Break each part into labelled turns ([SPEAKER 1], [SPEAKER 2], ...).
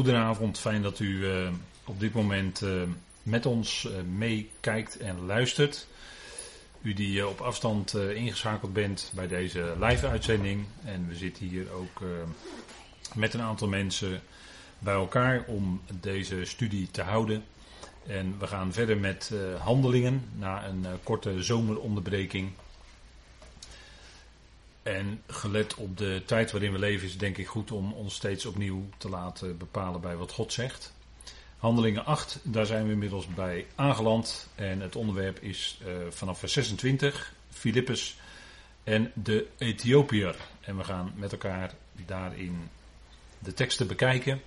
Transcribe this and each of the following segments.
[SPEAKER 1] Goedenavond, fijn dat u uh, op dit moment uh, met ons uh, meekijkt en luistert. U die op afstand ingeschakeld bent bij deze live-uitzending. En we zitten hier ook met een aantal mensen bij elkaar om deze studie te houden. En we gaan verder met handelingen na een korte zomeronderbreking. En gelet op de tijd waarin we leven is het denk ik goed om ons steeds opnieuw te laten bepalen bij wat God zegt. Handelingen 8, daar zijn we inmiddels bij aangeland. En het onderwerp is uh, vanaf vers 26, Filippus en de Ethiopiër. En we gaan met elkaar daarin de teksten bekijken.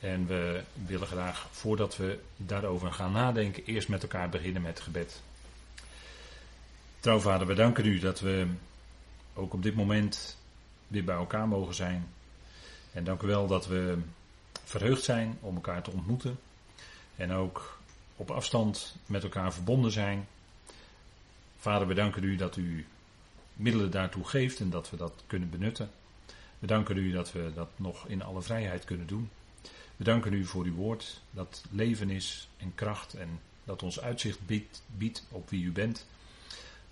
[SPEAKER 1] En we willen graag, voordat we daarover gaan nadenken, eerst met elkaar beginnen met gebed. Trouwvader, we danken u dat we ook op dit moment weer bij elkaar mogen zijn. En dank u wel dat we verheugd zijn om elkaar te ontmoeten. En ook op afstand met elkaar verbonden zijn. Vader, we danken u dat u middelen daartoe geeft en dat we dat kunnen benutten. We danken u dat we dat nog in alle vrijheid kunnen doen. We danken u voor uw woord dat leven is en kracht en dat ons uitzicht biedt, biedt op wie u bent,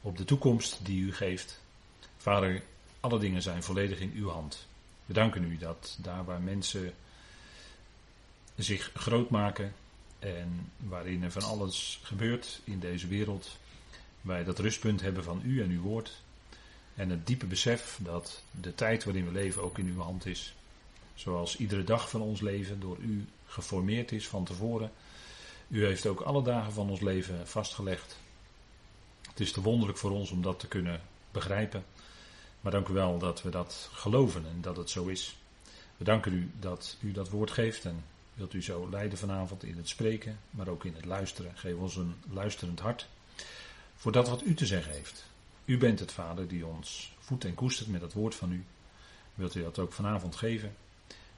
[SPEAKER 1] op de toekomst die u geeft. Vader, alle dingen zijn volledig in uw hand. We danken u dat daar waar mensen zich groot maken en waarin er van alles gebeurt in deze wereld, wij dat rustpunt hebben van u en uw woord en het diepe besef dat de tijd waarin we leven ook in uw hand is. Zoals iedere dag van ons leven door u geformeerd is van tevoren. U heeft ook alle dagen van ons leven vastgelegd. Het is te wonderlijk voor ons om dat te kunnen begrijpen. Maar dank u wel dat we dat geloven en dat het zo is. We danken u dat u dat woord geeft en wilt u zo leiden vanavond in het spreken, maar ook in het luisteren. Geef ons een luisterend hart voor dat wat u te zeggen heeft. U bent het Vader die ons voedt en koestert met het woord van u. Wilt u dat ook vanavond geven?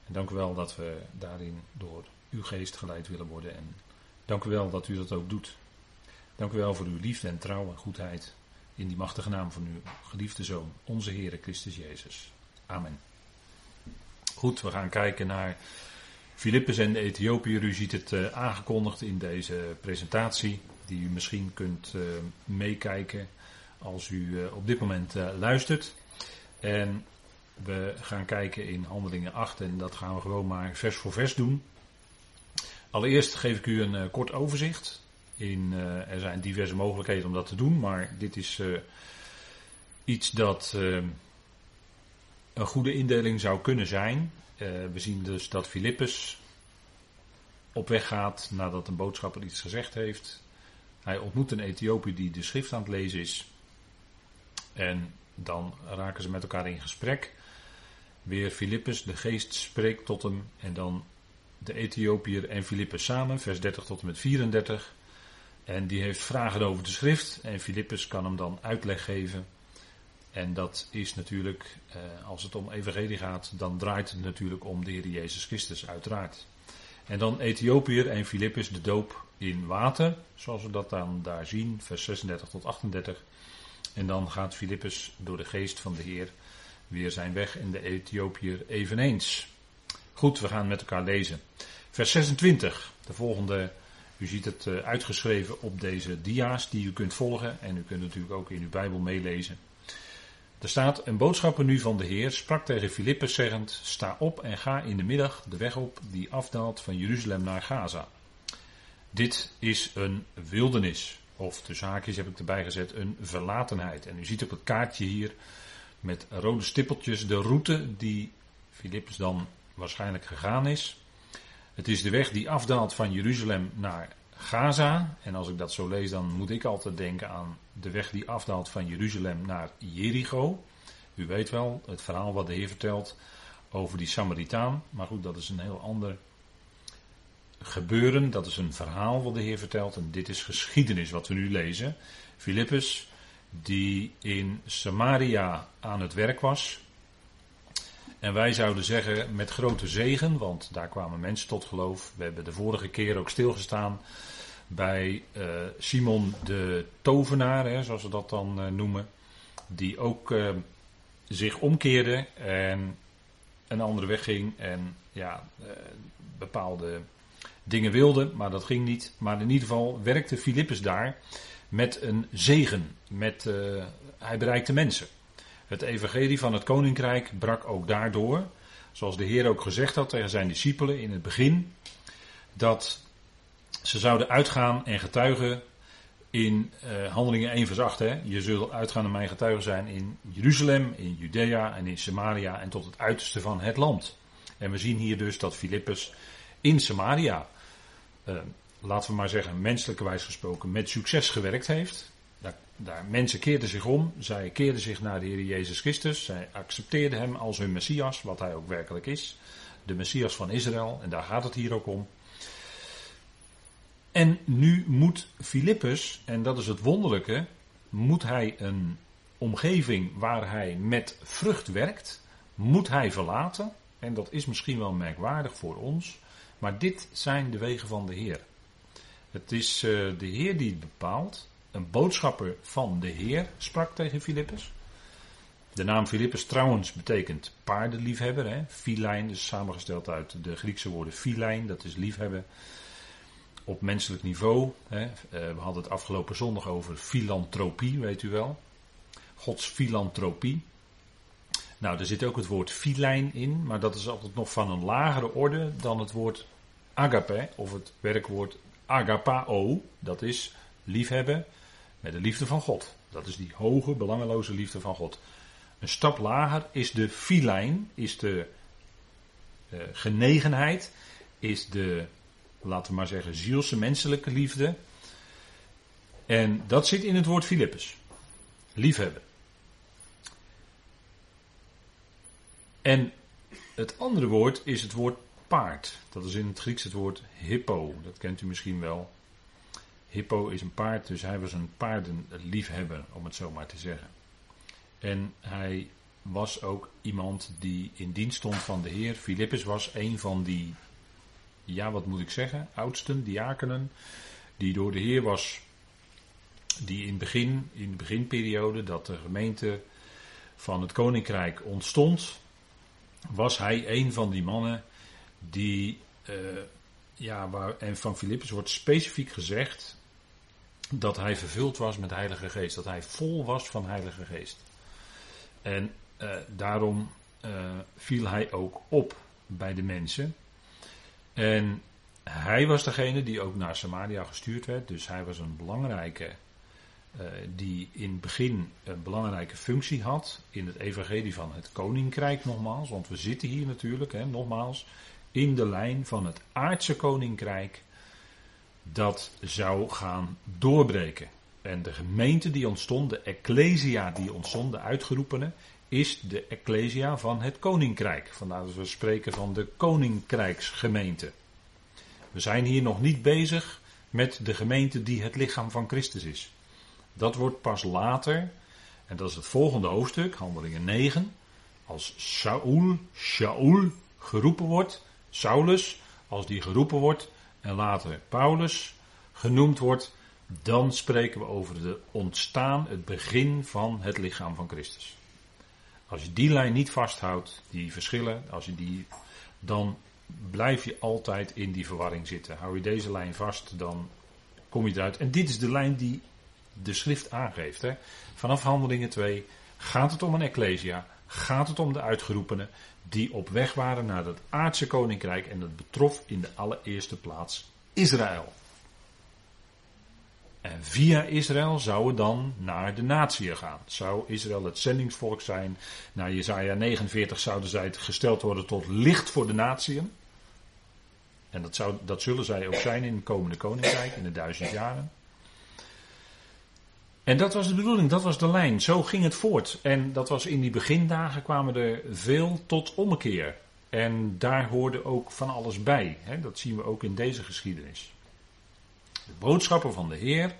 [SPEAKER 1] En dank u wel dat we daarin door uw geest geleid willen worden. En dank u wel dat u dat ook doet. Dank u wel voor uw liefde en trouw en goedheid. In die machtige naam van uw geliefde Zoon, onze Heere Christus Jezus. Amen. Goed, we gaan kijken naar Filippus en de Ethiopiër. U ziet het uh, aangekondigd in deze presentatie, die u misschien kunt uh, meekijken als u uh, op dit moment luistert. En we gaan kijken in Handelingen 8 en dat gaan we gewoon maar vers voor vers doen. Allereerst geef ik u een kort overzicht uh, er zijn diverse mogelijkheden om dat te doen, maar dit is uh, iets dat uh, een goede indeling zou kunnen zijn. we zien dus dat Filippus op weg gaat nadat een boodschapper iets gezegd heeft. Hij ontmoet een Ethiopiër die de schrift aan het lezen is. En dan raken ze met elkaar in gesprek. Weer Filippus, de geest spreekt tot hem. En dan de Ethiopiër en Filippus samen, vers 30 tot en met 34. En die heeft vragen over de schrift. En Filippus kan hem dan uitleg geven. En dat is natuurlijk, eh, als het om evangelie gaat, dan draait het natuurlijk om de Heer Jezus Christus, uiteraard. En dan Ethiopiër en Filippus de doop in water, zoals we dat dan daar zien, vers 36 tot 38. En dan gaat Filippus door de geest van de Heer weer zijn weg en de Ethiopiër eveneens. Goed, we gaan met elkaar lezen. Vers 26, de volgende u ziet het eh, uitgeschreven op deze dia's die u kunt volgen en u kunt natuurlijk ook in uw Bijbel meelezen. Er staat een boodschapper nu van de Heer sprak tegen Filippus zeggend: Sta op en ga in de middag de weg op die afdaalt van Jeruzalem naar Gaza. Dit is een wildernis, of de zaakjes heb ik erbij gezet, een verlatenheid. En u ziet op het kaartje hier met rode stippeltjes de route die Filippus dan waarschijnlijk gegaan is. Het is de weg die afdaalt van Jeruzalem naar Gaza. En als ik dat zo lees, dan moet ik altijd denken aan de weg die afdaalt van Jeruzalem naar Jericho. U weet wel, het verhaal wat de Heer vertelt over die Samaritaan. Maar goed, dat is een heel ander gebeuren. Dat is een verhaal wat de Heer vertelt. En dit is geschiedenis wat we nu lezen. Filippus, die in Samaria aan het werk was. En wij zouden zeggen met grote zegen, want daar kwamen mensen tot geloof. We hebben de vorige keer ook stilgestaan bij uh, Simon de tovenaar, hè, zoals we dat dan uh, noemen. Die ook uh, zich omkeerde en een andere weg ging en ja, eh, bepaalde dingen wilde, maar dat ging niet. Maar in ieder geval werkte Filippus daar met een zegen. Met, hij bereikte mensen. Het evangelie van het koninkrijk brak ook daardoor. Zoals de Heer ook gezegd had tegen zijn discipelen in het begin. Dat ze zouden uitgaan en getuigen in uh, Handelingen 1 vers 8. Hè. Je zult uitgaan en mijn getuigen zijn in Jeruzalem, in Judea en in Samaria en tot het uiterste van het land. En we zien hier dus dat Filippus in Samaria, uh, laten we maar zeggen menselijkerwijs gesproken, met succes gewerkt heeft. Daar, mensen keerden zich om, zij keerden zich naar de Heer Jezus Christus, zij accepteerden hem als hun Messias, wat hij ook werkelijk is. De Messias van Israël, en daar gaat het hier ook om. En nu moet Filippus, en dat is het wonderlijke, moet hij een omgeving waar hij met vrucht werkt, moet hij verlaten. En dat is misschien wel merkwaardig voor ons, maar dit zijn de wegen van de Heer. Het is uh, de Heer die het bepaalt. Een boodschapper van de Heer sprak tegen Filippus. De naam Filippus trouwens betekent paardenliefhebber. Filijn is samengesteld uit de Griekse woorden filijn, dat is liefhebben op menselijk niveau. Hè. Eh, we hadden het afgelopen zondag over filantropie, weet u wel. Gods filantropie. Nou, er zit ook het woord filijn in, maar dat is altijd nog van een lagere orde dan het woord agape, of het werkwoord agapao. Dat is liefhebben de liefde van God. Dat is die hoge, belangeloze liefde van God. Een stap lager is de filijn, is de uh, genegenheid, is de laten we maar zeggen, zielse menselijke liefde. En dat zit in het woord Filippus. Liefhebben. En het andere woord is het woord paard. Dat is in het Grieks het woord hippo. Dat kent u misschien wel. Hippo is een paard, dus hij was een paardenliefhebber, om het zo maar te zeggen. En hij was ook iemand die in dienst stond van de Heer. Filippus was een van die ja, wat moet ik zeggen, oudsten, diakenen, die door de Heer was, die in, begin, in de beginperiode dat de gemeente van het koninkrijk ontstond, was hij een van die mannen die, uh, ja, en van Filippus wordt specifiek gezegd dat hij vervuld was met Heilige Geest, dat hij vol was van Heilige Geest. En uh, daarom uh, viel hij ook op bij de mensen. En hij was degene die ook naar Samaria gestuurd werd. Dus hij was een belangrijke, uh, die in het begin een belangrijke functie had in het evangelie van het koninkrijk nogmaals. Want we zitten hier natuurlijk, hè, nogmaals, in de lijn van het aardse koninkrijk dat zou gaan doorbreken. En de gemeente die ontstond, de ecclesia die ontstond, de uitgeroepene, is de Ecclesia van het Koninkrijk. Vandaar dat we spreken van de Koninkrijksgemeente. We zijn hier nog niet bezig met de gemeente die het lichaam van Christus is. Dat wordt pas later, en dat is het volgende hoofdstuk, handelingen 9, als Saul, Shaul geroepen wordt, Saulus, als die geroepen wordt, en later Paulus genoemd wordt, dan spreken we over het ontstaan, het begin van het lichaam van Christus. Als je die lijn niet vasthoudt, die verschillen, als je die, dan blijf je altijd in die verwarring zitten. Hou je deze lijn vast, dan kom je eruit. En dit is de lijn die de schrift aangeeft. Hè. Vanaf handelingen 2 gaat het om een ecclesia, gaat het om de uitgeroepenen die op weg waren naar het aardse koninkrijk en dat betrof in de allereerste plaats Israël. En via Israël zou het dan naar de natie gaan. Zou Israël het zendingsvolk zijn? Naar Jezaja 49 zouden zij gesteld worden tot licht voor de natieën. En dat, zou, dat zullen zij ook zijn in het komende koninkrijk, in de duizend jaren. En dat was de bedoeling, dat was de lijn. Zo ging het voort. En dat was in die begindagen kwamen er veel tot ommekeer. En daar hoorde ook van alles bij. Dat zien we ook in deze geschiedenis. De boodschapper van de Heer,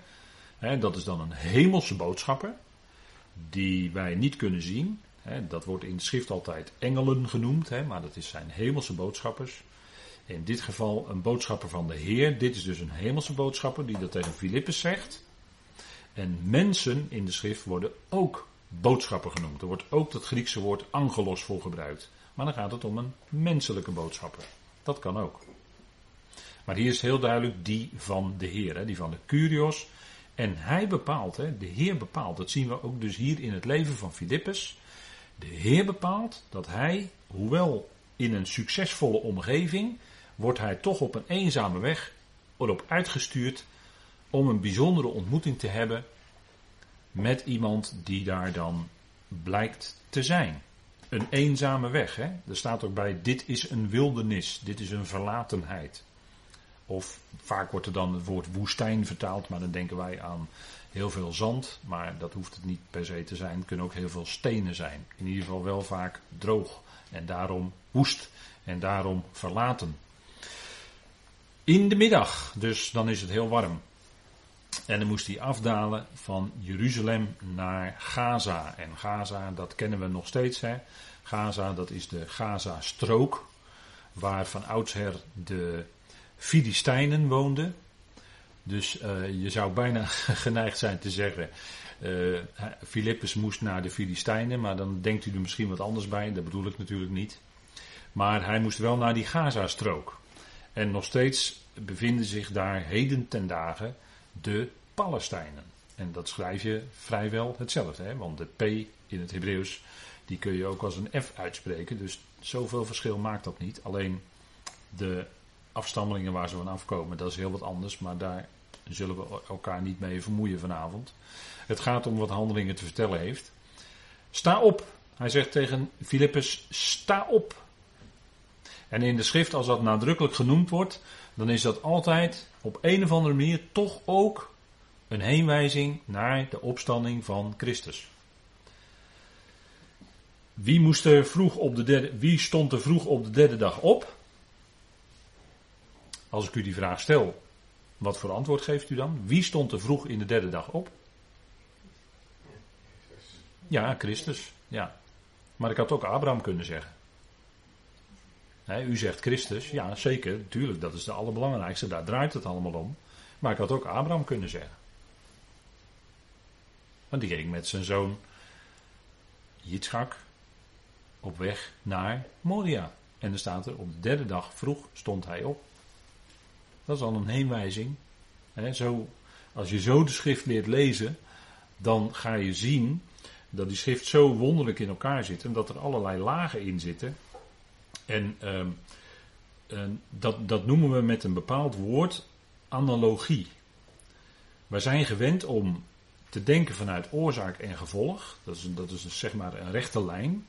[SPEAKER 1] dat is dan een hemelse boodschapper, die wij niet kunnen zien. Dat wordt in de schrift altijd engelen genoemd, maar dat is zijn hemelse boodschappers. In dit geval een boodschapper van de Heer. Dit is dus een hemelse boodschapper die dat tegen Filippus zegt. En mensen in de schrift worden ook boodschapper genoemd. Er wordt ook dat Griekse woord angelos voor gebruikt. Maar dan gaat het om een menselijke boodschapper. Dat kan ook. Maar hier is heel duidelijk die van de Heer, hè, die van de Curios. En hij bepaalt, hè, de Heer bepaalt. Dat zien we ook dus hier in het leven van Filippus. De Heer bepaalt dat hij, hoewel in een succesvolle omgeving, wordt hij toch op een eenzame weg erop uitgestuurd om een bijzondere ontmoeting te hebben met iemand die daar dan blijkt te zijn. Een eenzame weg. Hè? Er staat ook bij, dit is een wildernis, dit is een verlatenheid. Of vaak wordt er dan het woord woestijn vertaald, maar dan denken wij aan heel veel zand. Maar dat hoeft het niet per se te zijn. Het kunnen ook heel veel stenen zijn. In ieder geval wel vaak droog. En daarom woest. En daarom verlaten. In de middag, dus dan is het heel warm. En dan moest hij afdalen van Jeruzalem naar Gaza. En Gaza, dat kennen we nog steeds. Hè? Gaza, dat is de Gaza-strook. Waar van oudsher de Filistijnen woonden. Dus uh, je zou bijna geneigd zijn te zeggen. Uh, moest naar de Filistijnen, maar dan denkt u er misschien wat anders bij. Dat bedoel ik natuurlijk niet. Maar hij moest wel naar die Gaza-strook. En nog steeds bevinden zich daar heden ten dagen de Palestijnen. En dat schrijf je vrijwel hetzelfde, hè? want de P in het Hebreeuws, die kun je ook als een F uitspreken. Dus zoveel verschil maakt dat niet. Alleen de afstammelingen waar ze van afkomen, dat is heel wat anders, maar daar zullen we elkaar niet mee vermoeien vanavond. Het gaat om wat handelingen te vertellen heeft. Sta op. Hij zegt tegen Filippus: sta op. En in de schrift, als dat nadrukkelijk genoemd wordt, dan is dat altijd op een of andere manier toch ook een heenwijzing naar de opstanding van Christus. Wie, moest er vroeg op de derde, wie stond er vroeg op de derde dag op? Als ik u die vraag stel, wat voor antwoord geeft u dan? Wie stond er vroeg in de derde dag op? Ja, Christus. Ja. Maar ik had ook Abraham kunnen zeggen u zegt Christus, ja zeker, natuurlijk, dat is de allerbelangrijkste, daar draait het allemaal om. Maar ik had ook Abraham kunnen zeggen. Want die ging met zijn zoon Yitzchak op weg naar Moria. En er staat er, op de derde dag vroeg stond hij op. Dat is al een heenwijzing. zo, als je zo de schrift leert lezen, dan ga je zien dat die schrift zo wonderlijk in elkaar zit en dat er allerlei lagen in zitten en ehm, dat, dat noemen we met een bepaald woord analogie. Wij zijn gewend om te denken vanuit oorzaak en gevolg. Dat is, dat is zeg maar een rechte lijn.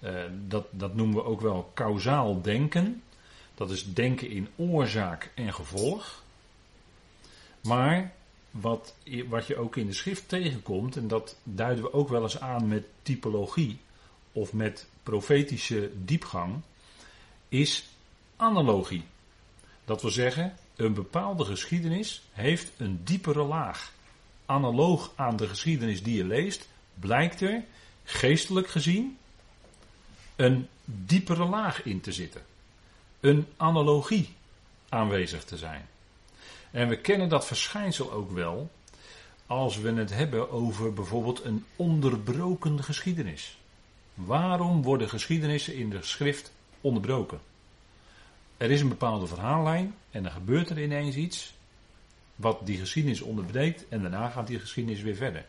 [SPEAKER 1] Uh, dat, dat noemen we ook wel kausaal denken. Dat is denken in oorzaak en gevolg. Maar wat, wat je ook in de schrift tegenkomt, en dat duiden we ook wel eens aan met typologie of met profetische diepgang, is analogie. Dat wil zeggen, een bepaalde geschiedenis heeft een diepere laag. Analoog aan de geschiedenis die je leest, blijkt er, geestelijk gezien, een diepere laag in te zitten. Een analogie aanwezig te zijn. En we kennen dat verschijnsel ook wel als we het hebben over bijvoorbeeld een onderbroken geschiedenis. Waarom worden geschiedenissen in de schrift onderbroken. Er is een bepaalde verhaallijn en dan gebeurt er ineens iets wat die geschiedenis onderbreekt en daarna gaat die geschiedenis weer verder.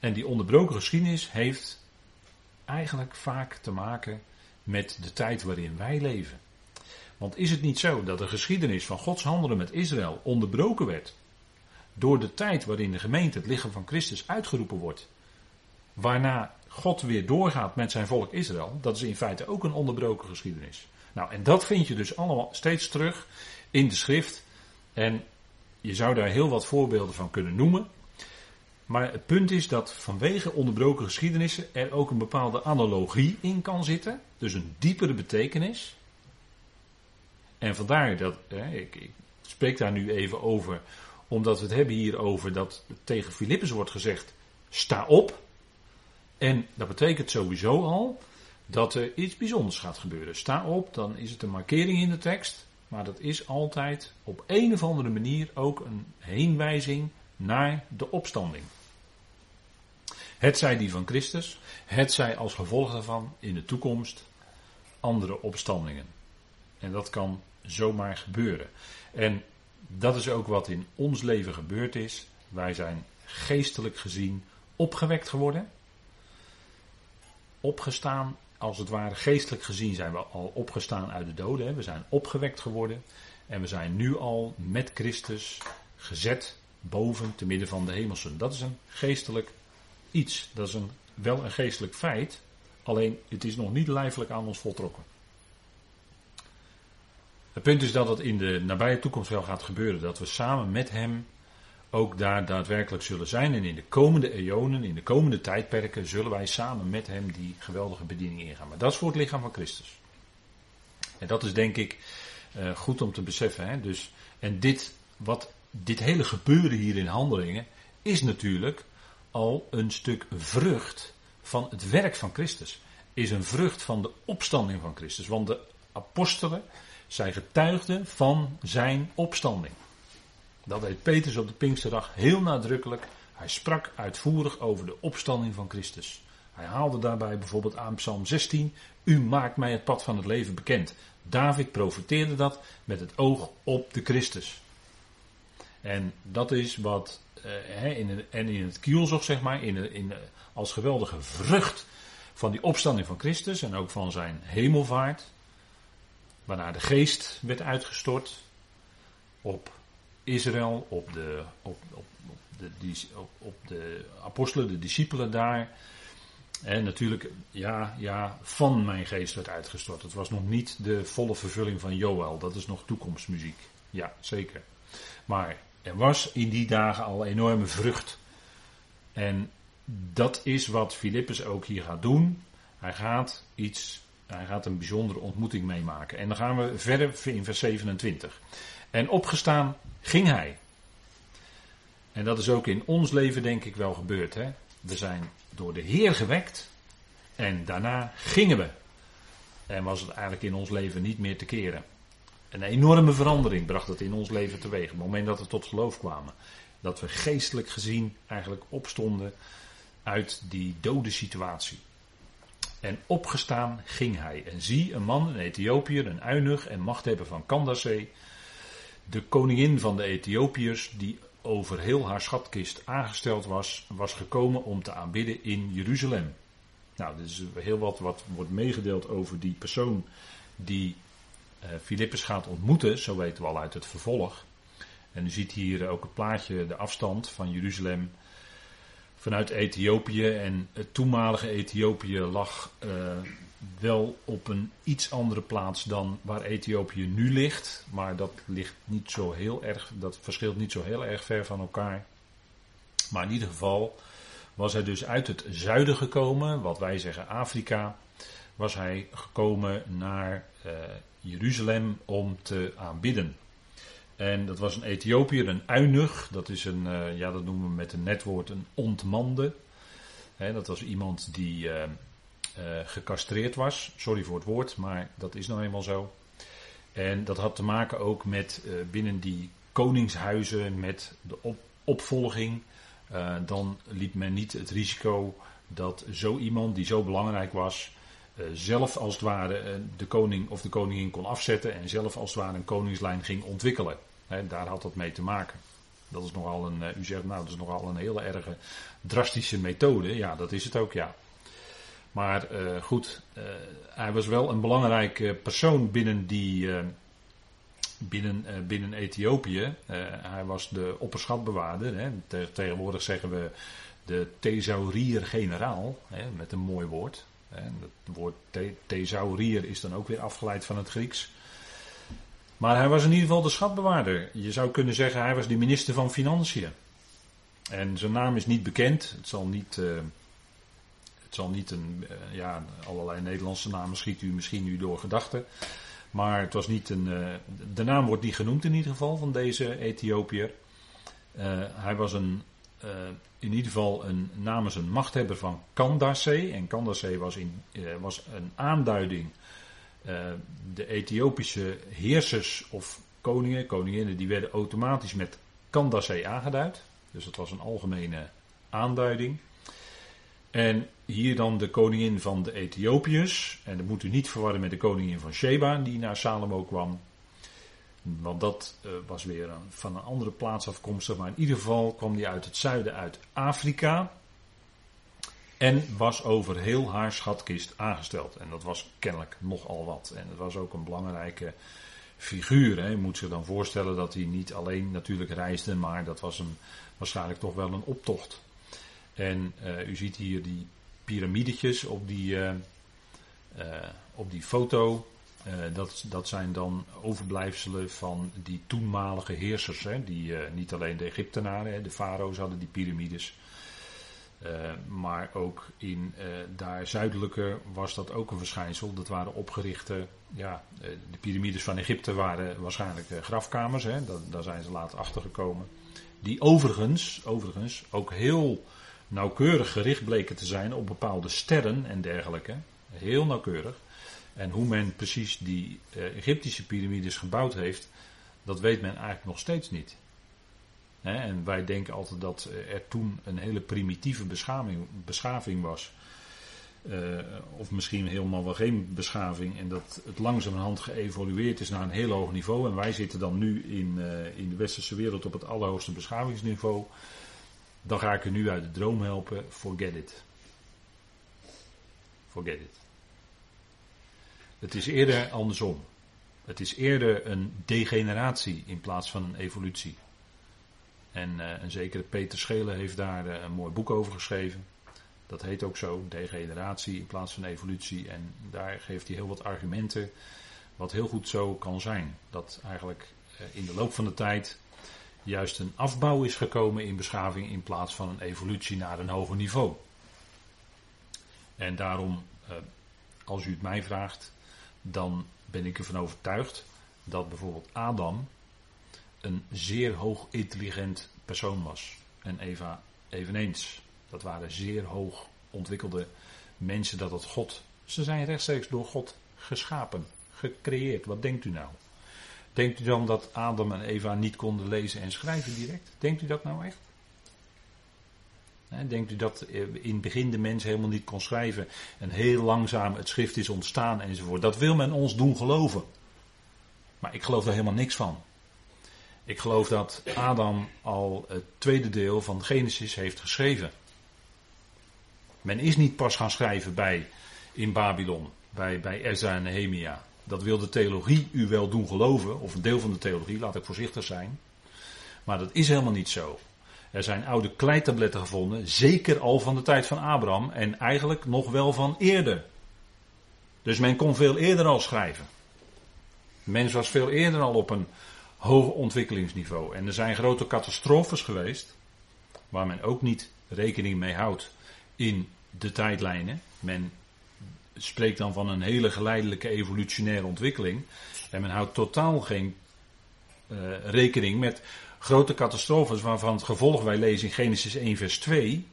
[SPEAKER 1] En die onderbroken geschiedenis heeft eigenlijk vaak te maken met de tijd waarin wij leven. Want is het niet zo dat de geschiedenis van Gods handelen met Israël onderbroken werd door de tijd waarin de gemeente het lichaam van Christus uitgeroepen wordt, waarna God weer doorgaat met zijn volk Israël, dat is in feite ook een onderbroken geschiedenis. Nou, en dat vind je dus allemaal steeds terug in de schrift. En je zou daar heel wat voorbeelden van kunnen noemen. Maar het punt is dat vanwege onderbroken geschiedenissen er ook een bepaalde analogie in kan zitten. Dus een diepere betekenis. En vandaar dat, hè, ik, ik spreek daar nu even over, omdat we het hebben hier over dat tegen Filippus wordt gezegd: sta op. En dat betekent sowieso al dat er iets bijzonders gaat gebeuren. Sta op, dan is het een markering in de tekst. Maar dat is altijd op een of andere manier ook een heenwijzing naar de opstanding. Het zij die van Christus, het zij als gevolg daarvan in de toekomst andere opstandingen. En dat kan zomaar gebeuren. En dat is ook wat in ons leven gebeurd is. Wij zijn geestelijk gezien opgewekt geworden. Opgestaan, als het ware geestelijk gezien zijn we al opgestaan uit de doden. We zijn opgewekt geworden. En we zijn nu al met Christus gezet boven te midden van de hemelsen. Dat is een geestelijk iets. Dat is een, wel een geestelijk feit. Alleen het is nog niet lijfelijk aan ons voltrokken. Het punt is dat het in de nabije toekomst wel gaat gebeuren. Dat we samen met Hem ook daar daadwerkelijk zullen zijn. En in de komende eonen, in de komende tijdperken, zullen wij samen met Hem die geweldige bediening ingaan. Maar dat is voor het lichaam van Christus. En dat is denk ik uh, goed om te beseffen. Hè? Dus, en dit, wat, dit hele gebeuren hier in handelingen is natuurlijk al een stuk vrucht van het werk van Christus. Is een vrucht van de opstanding van Christus. Want de apostelen, zij getuigden van zijn opstanding. Dat deed Petrus op de Pinksterdag heel nadrukkelijk. Hij sprak uitvoerig over de opstanding van Christus. Hij haalde daarbij bijvoorbeeld aan Psalm 16: U maakt mij het pad van het leven bekend. David profeteerde dat met het oog op de Christus. En dat is wat uh, in, en in het kielzog, zeg maar, in, in, als geweldige vrucht van die opstanding van Christus en ook van zijn hemelvaart, waarna de geest werd uitgestort op Israël, op de, op, op, de, op de apostelen, de discipelen daar. En natuurlijk, ja, ja, van mijn geest werd uitgestort. Het was nog niet de volle vervulling van Joël. Dat is nog toekomstmuziek. Ja, zeker. Maar er was in die dagen al enorme vrucht. En dat is wat Filippus ook hier gaat doen. Hij gaat iets, hij gaat een bijzondere ontmoeting meemaken. En dan gaan we verder in vers 27. En opgestaan ging hij. En dat is ook in ons leven denk ik wel gebeurd. Hè? We zijn door de Heer gewekt en daarna gingen we. En was het eigenlijk in ons leven niet meer te keren. Een enorme verandering bracht het in ons leven teweeg. Op het moment dat we tot geloof kwamen. Dat we geestelijk gezien eigenlijk opstonden uit die dode situatie. En opgestaan ging hij. En zie, een man, een Ethiopiër, een uinig en machthebber van Kandasee. De koningin van de Ethiopiërs, die over heel haar schatkist aangesteld was, was gekomen om te aanbidden in Jeruzalem. Nou, dit is heel wat wat wordt meegedeeld over die persoon die Filippus gaat ontmoeten, zo weten we al uit het vervolg. En u ziet hier ook het plaatje, de afstand van Jeruzalem vanuit Ethiopië. En het toenmalige Ethiopië lag uh, wel op een iets andere plaats dan waar Ethiopië nu ligt. Maar dat ligt niet zo heel erg, dat verschilt niet zo heel erg ver van elkaar. Maar in ieder geval was hij dus uit het zuiden gekomen, wat wij zeggen Afrika. Was hij gekomen naar uh, Jeruzalem om te aanbidden. En dat was een Ethiopiër, een uinig. Dat is een, uh, ja, dat noemen we met een netwoord een ontmande. Dat was iemand die uh, gecastreerd was. Sorry voor het woord, maar dat is nou eenmaal zo. En dat had te maken ook met binnen die koningshuizen, met de op opvolging. dan liep men niet het risico dat zo iemand die zo belangrijk was, zelf als het ware de koning of de koningin kon afzetten en zelf als het ware een koningslijn ging ontwikkelen. Daar had dat mee te maken. Dat is nogal een, uh, u zegt nou, dat is nogal een hele erge drastische methode. Ja, dat is het ook, ja. Maar goed, hij was wel een belangrijke persoon binnen die, binnen, binnen Ethiopië. hij was de opperschatbewaarder. Hè. Tegenwoordig zeggen we de thesaurier-generaal, met een mooi woord. Het woord thesaurier is dan ook weer afgeleid van het Grieks. Maar hij was in ieder geval de schatbewaarder. Je zou kunnen zeggen, hij was de minister van Financiën. En zijn naam is niet bekend. Het zal niet, uh, het zal niet een, uh, ja, allerlei Nederlandse namen schiet u misschien nu door gedachten. Maar het was niet een, uh, de naam wordt niet genoemd in ieder geval van deze Ethiopiër. hij was een in ieder geval een, namens een machthebber van Kandasee. En Kandasee was, in, was een aanduiding. Uh, de Ethiopische heersers of koningen, koninginnen, die werden automatisch met Kandasee aangeduid. Dus dat was een algemene aanduiding. En hier dan de koningin van de Ethiopiërs. En dat moet u niet verwarren met de koningin van Sheba, die naar Salomo kwam. Want dat uh, was weer een, van een andere plaats afkomstig. Maar in ieder geval kwam die uit het zuiden, uit Afrika. En was over heel haar schatkist aangesteld. En dat was kennelijk nogal wat. En het was ook een belangrijke figuur. Hè. Je moet zich dan voorstellen dat hij niet alleen natuurlijk reisde, maar dat was hem waarschijnlijk toch wel een optocht. En uh, u ziet hier die piramidetjes op die, uh, uh, op die foto. dat, dat zijn dan overblijfselen van die toenmalige heersers. Hè, die niet alleen de Egyptenaren, hè, de farao's hadden die piramides. Maar ook in daar zuidelijker was dat ook een verschijnsel. Dat waren opgerichte, ja, de piramides van Egypte waren waarschijnlijk grafkamers. Hè, daar zijn ze later achter gekomen. Die overigens, overigens ook heel nauwkeurig gericht bleken te zijn op bepaalde sterren en dergelijke. Heel nauwkeurig. En hoe men precies die Egyptische piramides gebouwd heeft, dat weet men eigenlijk nog steeds niet. En wij denken altijd dat er toen een hele primitieve beschaving, beschaving was. Uh, of misschien helemaal wel geen beschaving. En dat het langzamerhand geëvolueerd is naar een heel hoog niveau. En wij zitten dan nu in, uh, in de westerse wereld op het allerhoogste beschavingsniveau. Dan ga ik er nu uit de droom helpen. Forget it. Forget it. Het is eerder andersom. Het is eerder een degeneratie in plaats van een evolutie. En uh, een zekere Peter Schelen heeft daar uh, een mooi boek over geschreven. Dat heet ook zo, degeneratie in plaats van evolutie. En daar geeft hij heel wat argumenten wat heel goed zo kan zijn. Dat eigenlijk uh, in de loop van de tijd juist een afbouw is gekomen in beschaving in plaats van een evolutie naar een hoger niveau. En daarom, eh, als u het mij vraagt, dan ben ik ervan overtuigd dat bijvoorbeeld Adam een zeer hoog intelligent persoon was. En Eva eveneens. Dat waren zeer hoog ontwikkelde mensen dat het God. Ze zijn rechtstreeks door God geschapen, gecreëerd. Wat denkt u nou? Denkt u dan dat Adam en Eva niet konden lezen en schrijven direct? Denkt u dat nou echt? Denkt u dat in het begin de mens helemaal niet kon schrijven en heel langzaam het schrift is ontstaan enzovoort? Dat wil men ons doen geloven. Maar ik geloof daar helemaal niks van. Ik geloof dat Adam al het tweede deel van Genesis heeft geschreven. Men is niet pas gaan schrijven bij, in Babylon, bij, bij Ezra en Nehemia. Dat wil de theologie u wel doen geloven, of een deel van de theologie, laat ik voorzichtig zijn. Maar dat is helemaal niet zo. Er zijn oude kleitabletten gevonden, zeker al van de tijd van Abraham en eigenlijk nog wel van eerder. Dus men kon veel eerder al schrijven. Mens was veel eerder al op een hoog ontwikkelingsniveau. En er zijn grote catastrofes geweest, waar men ook niet rekening mee houdt in de tijdlijnen. Men spreekt dan van een hele geleidelijke evolutionaire ontwikkeling. En men houdt totaal geen uh, rekening met grote catastrofes waarvan het gevolg wij lezen in Genesis 1 vers 2.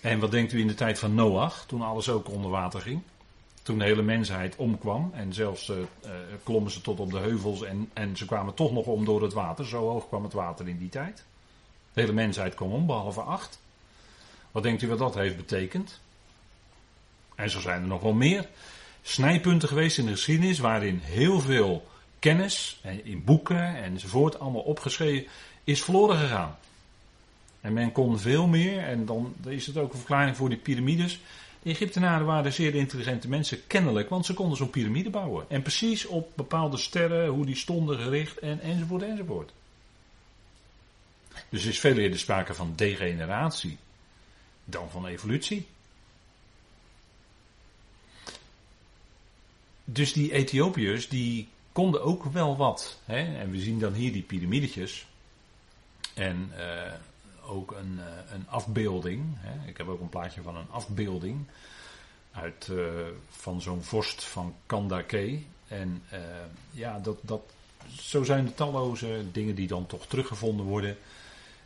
[SPEAKER 1] En wat denkt u in de tijd van Noach, toen alles ook onder water ging? Toen de hele mensheid omkwam en zelfs uh, klommen ze tot op de heuvels en, en ze kwamen toch nog om door het water. Zo hoog kwam het water in die tijd. De hele mensheid kwam om, behalve acht. Wat denkt u wat dat heeft betekend? En zo zijn er nog wel meer snijpunten geweest in de geschiedenis waarin heel veel kennis in boeken enzovoort allemaal opgeschreven is verloren gegaan. En men kon veel meer, en dan is het ook een verklaring voor die piramides. Egyptenaren waren zeer intelligente mensen, kennelijk, want ze konden zo'n piramide bouwen. En precies op bepaalde sterren, hoe die stonden gericht, en, enzovoort, enzovoort. Dus er is veel eerder sprake van degeneratie dan van evolutie. Dus die Ethiopiërs, die konden ook wel wat. Hè? En we zien dan hier die piramidetjes. En uh, ook een, uh, een afbeelding. Hè? Ik heb ook een plaatje van een afbeelding. Uit, uh, van zo'n vorst van Kandake. En ja, dat, dat, zo zijn de talloze dingen die dan toch teruggevonden worden.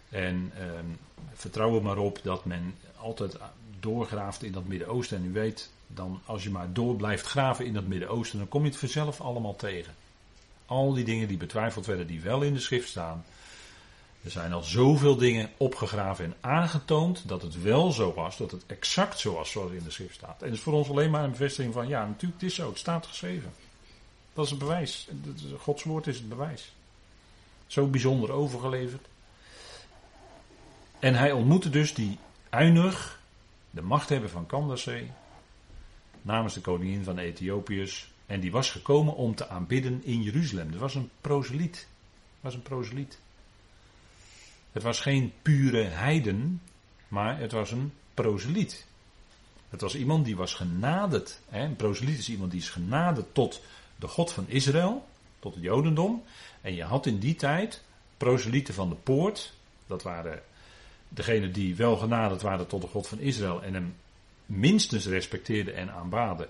[SPEAKER 1] En ehm, vertrouw er maar op dat men altijd doorgraaft in dat Midden-Oosten. En u weet, dan als je maar door blijft graven in dat Midden-Oosten, dan kom je het vanzelf allemaal tegen. Al die dingen die betwijfeld werden, die wel in de schrift staan, Er zijn al zoveel dingen opgegraven en aangetoond dat het wel zo was, dat het exact zo was zoals in de schrift staat. En het is voor ons alleen maar een bevestiging van, ja natuurlijk, het is zo, het staat geschreven. Dat is het bewijs. Gods woord is het bewijs. Zo bijzonder overgeleverd. En hij ontmoette dus die Uinig, de machthebber van Kandasee, namens de koningin van Ethiopiërs. En die was gekomen om te aanbidden in Jeruzalem. Dat was een proseliet. was een proseliet. Het was geen pure heiden, maar het was een proseliet. Het was iemand die was genaderd. Een proseliet is iemand die is genaderd tot de God van Israël, tot het Jodendom. En je had in die tijd proselieten van de poort. Dat waren degenen die wel genaderd waren tot de God van Israël en hem minstens respecteerden en aanbaden,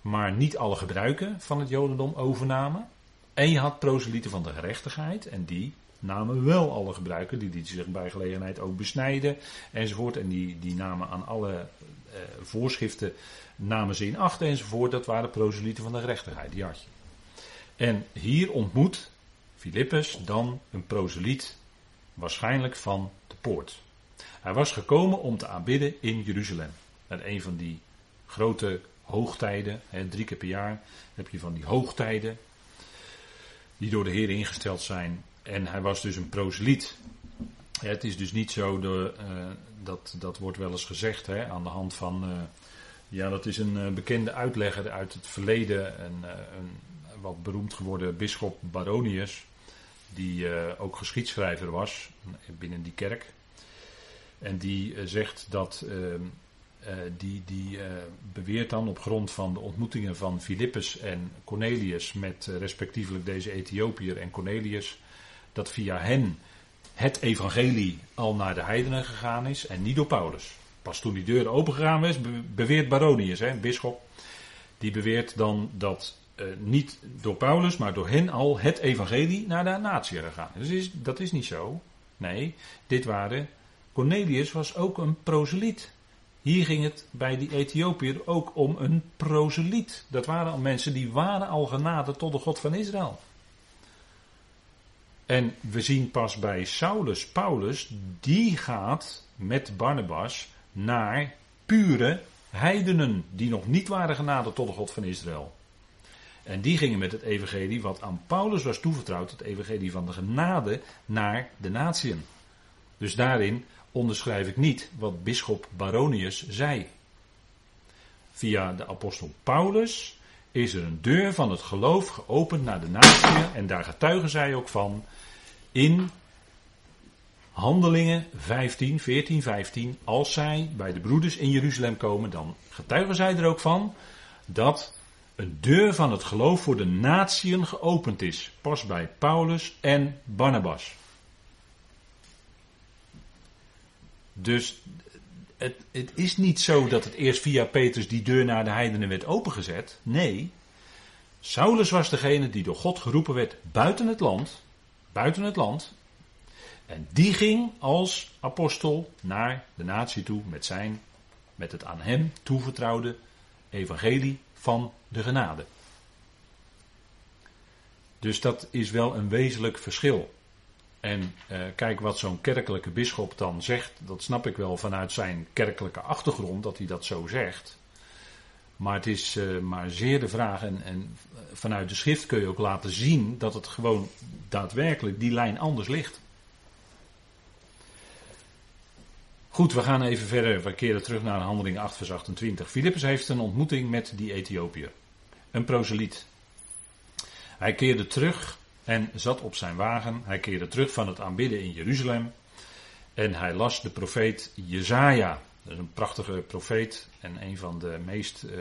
[SPEAKER 1] maar niet alle gebruiken van het Jodendom overnamen. En je had proselieten van de gerechtigheid en die namen wel alle gebruiken, die lieten zich bij gelegenheid ook besnijden enzovoort. En die, die namen aan alle eh, voorschriften, namen ze in acht enzovoort. Dat waren proselieten van de gerechtigheid, die had je. En hier ontmoet Filippus dan een proseliet, waarschijnlijk van de poort. Hij was gekomen om te aanbidden in Jeruzalem. En een van die grote hoogtijden, hè, drie keer per jaar heb je van die hoogtijden, die door de Heer ingesteld zijn. En hij was dus een proseliet. het is dus niet zo, de, uh, dat, dat wordt wel eens gezegd hè, aan de hand van, uh, ja dat is een uh, bekende uitlegger uit het verleden, een, een wat beroemd geworden bisschop Baronius, die ook geschiedschrijver was binnen die kerk. En die eh, zegt dat, ehm, eh, die, die eh, beweert dan op grond van de ontmoetingen van Filippus en Cornelius met respectievelijk deze Ethiopiër en Cornelius, dat via hen het evangelie al naar de heidenen gegaan is en niet door Paulus. Pas toen die deur opengegaan was, beweert Baronius, hè, een bisschop, die beweert dan dat niet door Paulus, maar door hen al het evangelie naar de natie gegaan is. Dus dat is niet zo. Nee, dit waren Cornelius was ook een proseliet. Hier ging het bij die Ethiopiër ook om een proseliet. Dat waren al mensen die waren al genade tot de God van Israël. En we zien pas bij Saulus, Paulus, die gaat met Barnabas naar pure heidenen die nog niet waren genade tot de God van Israël. En die gingen met het evangelie wat aan Paulus was toevertrouwd, het evangelie van de genade, naar de natieën. Dus daarin onderschrijf ik niet wat bisschop Baronius zei. Via de apostel Paulus is er een deur van het geloof geopend naar de natie en daar getuigen zij ook van in Handelingen 15, 14, 15. Als zij bij de broeders in Jeruzalem komen, dan getuigen zij er ook van dat een deur van het geloof voor de natieën geopend is. Pas bij Paulus en Barnabas. Dus het, het, is niet zo dat het eerst via Petrus die deur naar de heidenen werd opengezet. Nee, Saulus was degene die door God geroepen werd buiten het land. Buiten het land. En die ging als apostel naar de natie toe met zijn, met het aan hem toevertrouwde evangelie van de genade. Dus dat is wel een wezenlijk verschil. En uh, kijk wat zo'n kerkelijke bisschop dan zegt, dat snap ik wel vanuit zijn kerkelijke achtergrond dat hij dat zo zegt. Maar het is uh, maar zeer de vraag, en, en vanuit de schrift kun je ook laten zien dat het gewoon daadwerkelijk die lijn anders ligt. Goed, we gaan even verder. We keren terug naar handeling 8, vers 28. Filippus heeft een ontmoeting met die Ethiopiër. Een proseliet. Hij keerde terug en zat op zijn wagen. Hij keerde terug van het aanbidden in Jeruzalem. En hij las de profeet Jezaja. Dat is een prachtige profeet en een van de meest uh,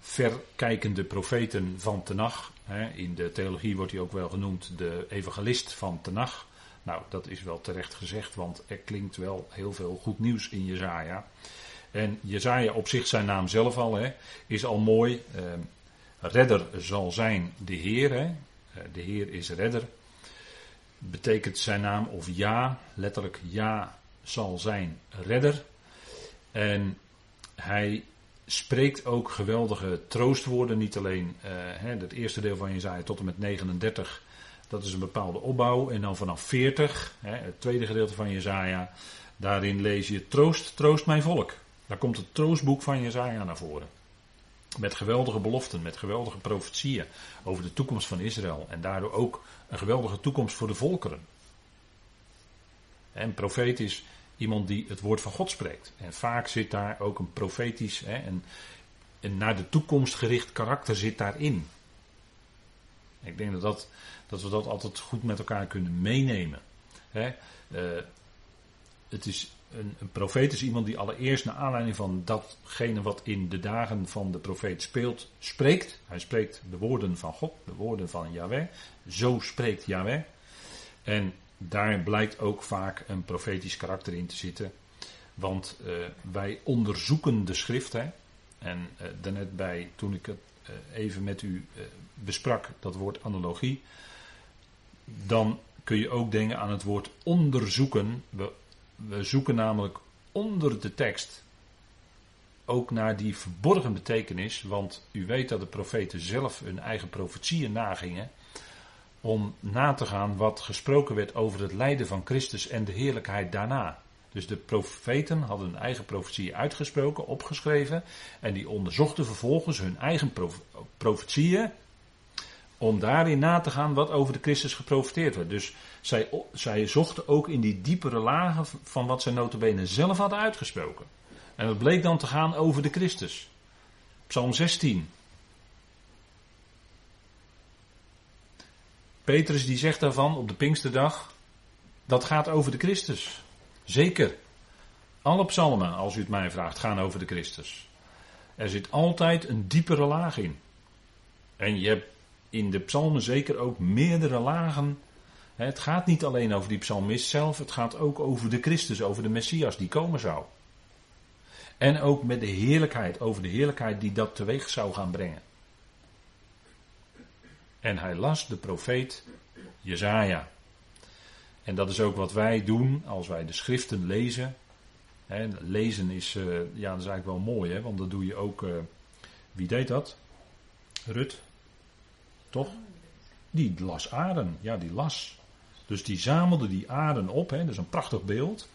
[SPEAKER 1] verkijkende profeten van Tenach. In de theologie wordt hij ook wel genoemd de evangelist van Tenach. Nou, dat is wel terecht gezegd, want er klinkt wel heel veel goed nieuws in Jezaja. En Jezaja op zich, zijn naam zelf al, hè, is al mooi. Uh, redder zal zijn de Heer. Eh, de Heer is redder. Betekent zijn naam of ja, letterlijk ja zal zijn redder. En hij spreekt ook geweldige troostwoorden. Niet alleen hè, het eerste deel van Jezaja tot en met 39. Dat is een bepaalde opbouw. En dan vanaf 40, hè, het tweede gedeelte van Jezaja, daarin lees je troost, troost mijn volk. Daar komt het troostboek van Jezaja naar voren. Met geweldige beloften, met geweldige profetieën over de toekomst van Israël. En daardoor ook een geweldige toekomst voor de volkeren. Een profeet is iemand die het woord van God spreekt. En vaak zit daar ook een profetisch en, een naar de toekomst gericht karakter zit daarin. Ik denk dat, dat, dat we dat altijd goed met elkaar kunnen meenemen. Uh, het is een, een profeet is iemand die allereerst naar aanleiding van datgene wat in de dagen van de profeet speelt, spreekt. Hij spreekt de woorden van God, de woorden van Yahweh. Zo spreekt Yahweh. En daar blijkt ook vaak een profetisch karakter in te zitten. Want uh, wij onderzoeken de schrift. Hè? En uh, daarnet bij, toen ik het uh, even met u besprak, dat woord analogie. Dan kun je ook denken aan het woord onderzoeken. We we zoeken namelijk onder de tekst ook naar die verborgen betekenis, want u weet dat de profeten zelf hun eigen profetieën nagingen om na te gaan wat gesproken werd over het lijden van Christus en de heerlijkheid daarna. Dus de profeten hadden hun eigen profetieën uitgesproken, opgeschreven, en die onderzochten vervolgens hun eigen profetieën om daarin na te gaan wat over de Christus geprofiteerd werd. Dus zij, zij zochten ook in die diepere lagen van wat zij notabene zelf hadden uitgesproken. En dat bleek dan te gaan over de Christus. Psalm 16. Petrus die zegt daarvan op de Pinksterdag, dat gaat over de Christus. Zeker. Alle psalmen, als u het mij vraagt, gaan over de Christus. Er zit altijd een diepere laag in. En je hebt in de psalmen zeker ook meerdere lagen. Het gaat niet alleen over die psalmist zelf, het gaat ook over de Christus, over de Messias die komen zou. En ook met de heerlijkheid, over de heerlijkheid die dat teweeg zou gaan brengen. En hij las de profeet Jezaja. En dat is ook wat wij doen als wij de schriften lezen. lezen is, uh, ja, dat is eigenlijk wel mooi, hè, want dat doe je ook. Uh, wie deed dat? Rut. Toch? Die las aarden. Ja, die las. Dus die zamelde die aarden op. Hè? Dat is een prachtig beeld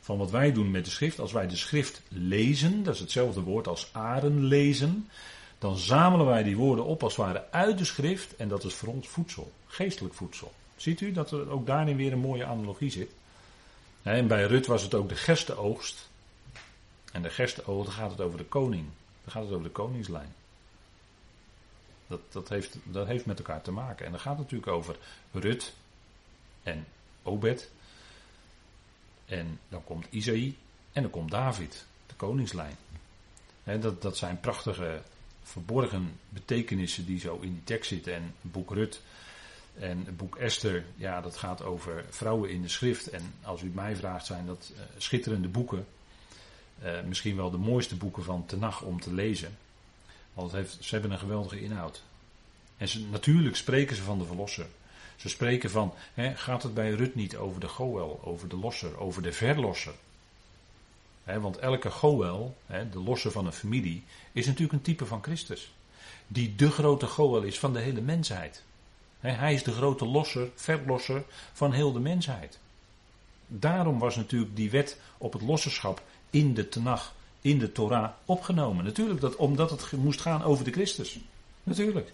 [SPEAKER 1] van wat wij doen met de schrift. Als wij de schrift lezen, dat is hetzelfde woord als aarden lezen. Dan zamelen wij die woorden op als het ware uit de schrift. En dat is voor ons voedsel. Geestelijk voedsel. Ziet u dat er ook daarin weer een mooie analogie zit? En bij Rut was het ook de gerstenoogst. En de gerstenoogst, dan gaat het over de koning. Dan gaat het over de koningslijn. Dat, dat, heeft, heeft met elkaar te maken. En dan gaat het natuurlijk over Rut en Obed. En dan komt Isaïe en dan komt David, de koningslijn. dat, dat zijn prachtige verborgen betekenissen die zo in die tekst zitten. En boek Rut en het boek Esther, ja, dat gaat over vrouwen in de schrift. En als u het mij vraagt, zijn dat uh, schitterende boeken. Uh, misschien wel de mooiste boeken van Tenach om te lezen. Want heeft, ze hebben een geweldige inhoud. En natuurlijk spreken ze van de verlosser. Ze spreken van, hè, gaat het bij Rut niet over de Goel, over de losser, over de verlosser? Hè, want elke Goel, hè, de losser van een familie, is natuurlijk een type van Christus. Die de grote Goel is van de hele mensheid. Hij is de grote losser, verlosser van heel de mensheid. Daarom was natuurlijk die wet op het losserschap in de Tenach in de Torah opgenomen. Natuurlijk, dat, omdat het moest gaan over de Christus. Natuurlijk.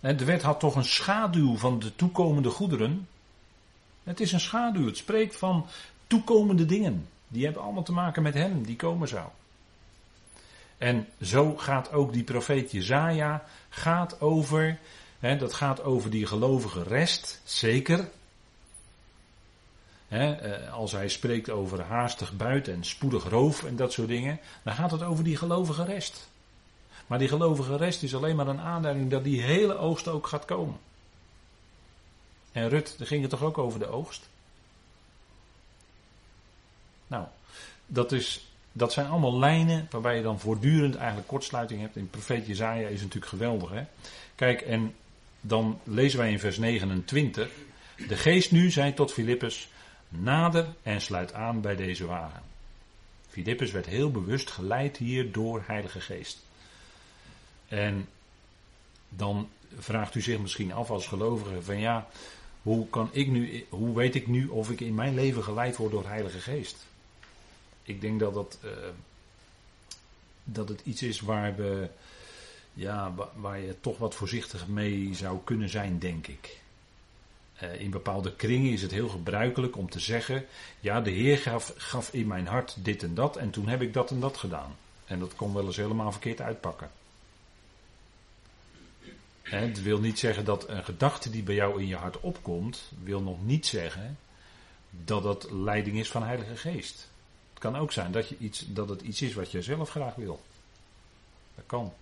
[SPEAKER 1] En de wet had toch een schaduw van de toekomende goederen. Het is een schaduw. Het spreekt van toekomende dingen. Die hebben allemaal te maken met hem die komen zou. En zo gaat ook die profeet Jezaja gaat over, hè, dat gaat over die gelovige rest, zeker. Eh, als hij spreekt over haastig buiten en spoedig roof en dat soort dingen, dan gaat het over die gelovige rest. Maar die gelovige rest is alleen maar een aanduiding dat die hele oogst ook gaat komen. En Rut, daar ging het toch ook over de oogst? Nou, dat, is, dat zijn allemaal lijnen waarbij je dan voortdurend eigenlijk kortsluiting hebt. In profeet Jezaja is natuurlijk geweldig. Hè? Kijk, en dan lezen wij in vers 29. De geest nu zei tot Filippus, Nader en sluit aan bij deze wagen. Filippus werd heel bewust geleid hier door Heilige Geest. En dan vraagt u zich misschien af als gelovige van ja, hoe, kan ik nu, hoe weet ik nu of ik in mijn leven geleid word door Heilige Geest? Ik denk dat, dat, uh, dat het iets is waar, we, ja, waar je toch wat voorzichtig mee zou kunnen zijn, denk ik. Uh, in bepaalde kringen is het heel gebruikelijk om te zeggen: Ja, de Heer gaf, gaf in mijn hart dit en dat, en toen heb ik dat en dat gedaan. En dat kon wel eens helemaal verkeerd uitpakken. Het wil niet zeggen dat een gedachte die bij jou in je hart opkomt, wil nog niet zeggen dat dat leiding is van Heilige Geest. Het kan ook zijn dat, je iets, dat het iets is wat je zelf graag wil. Dat kan.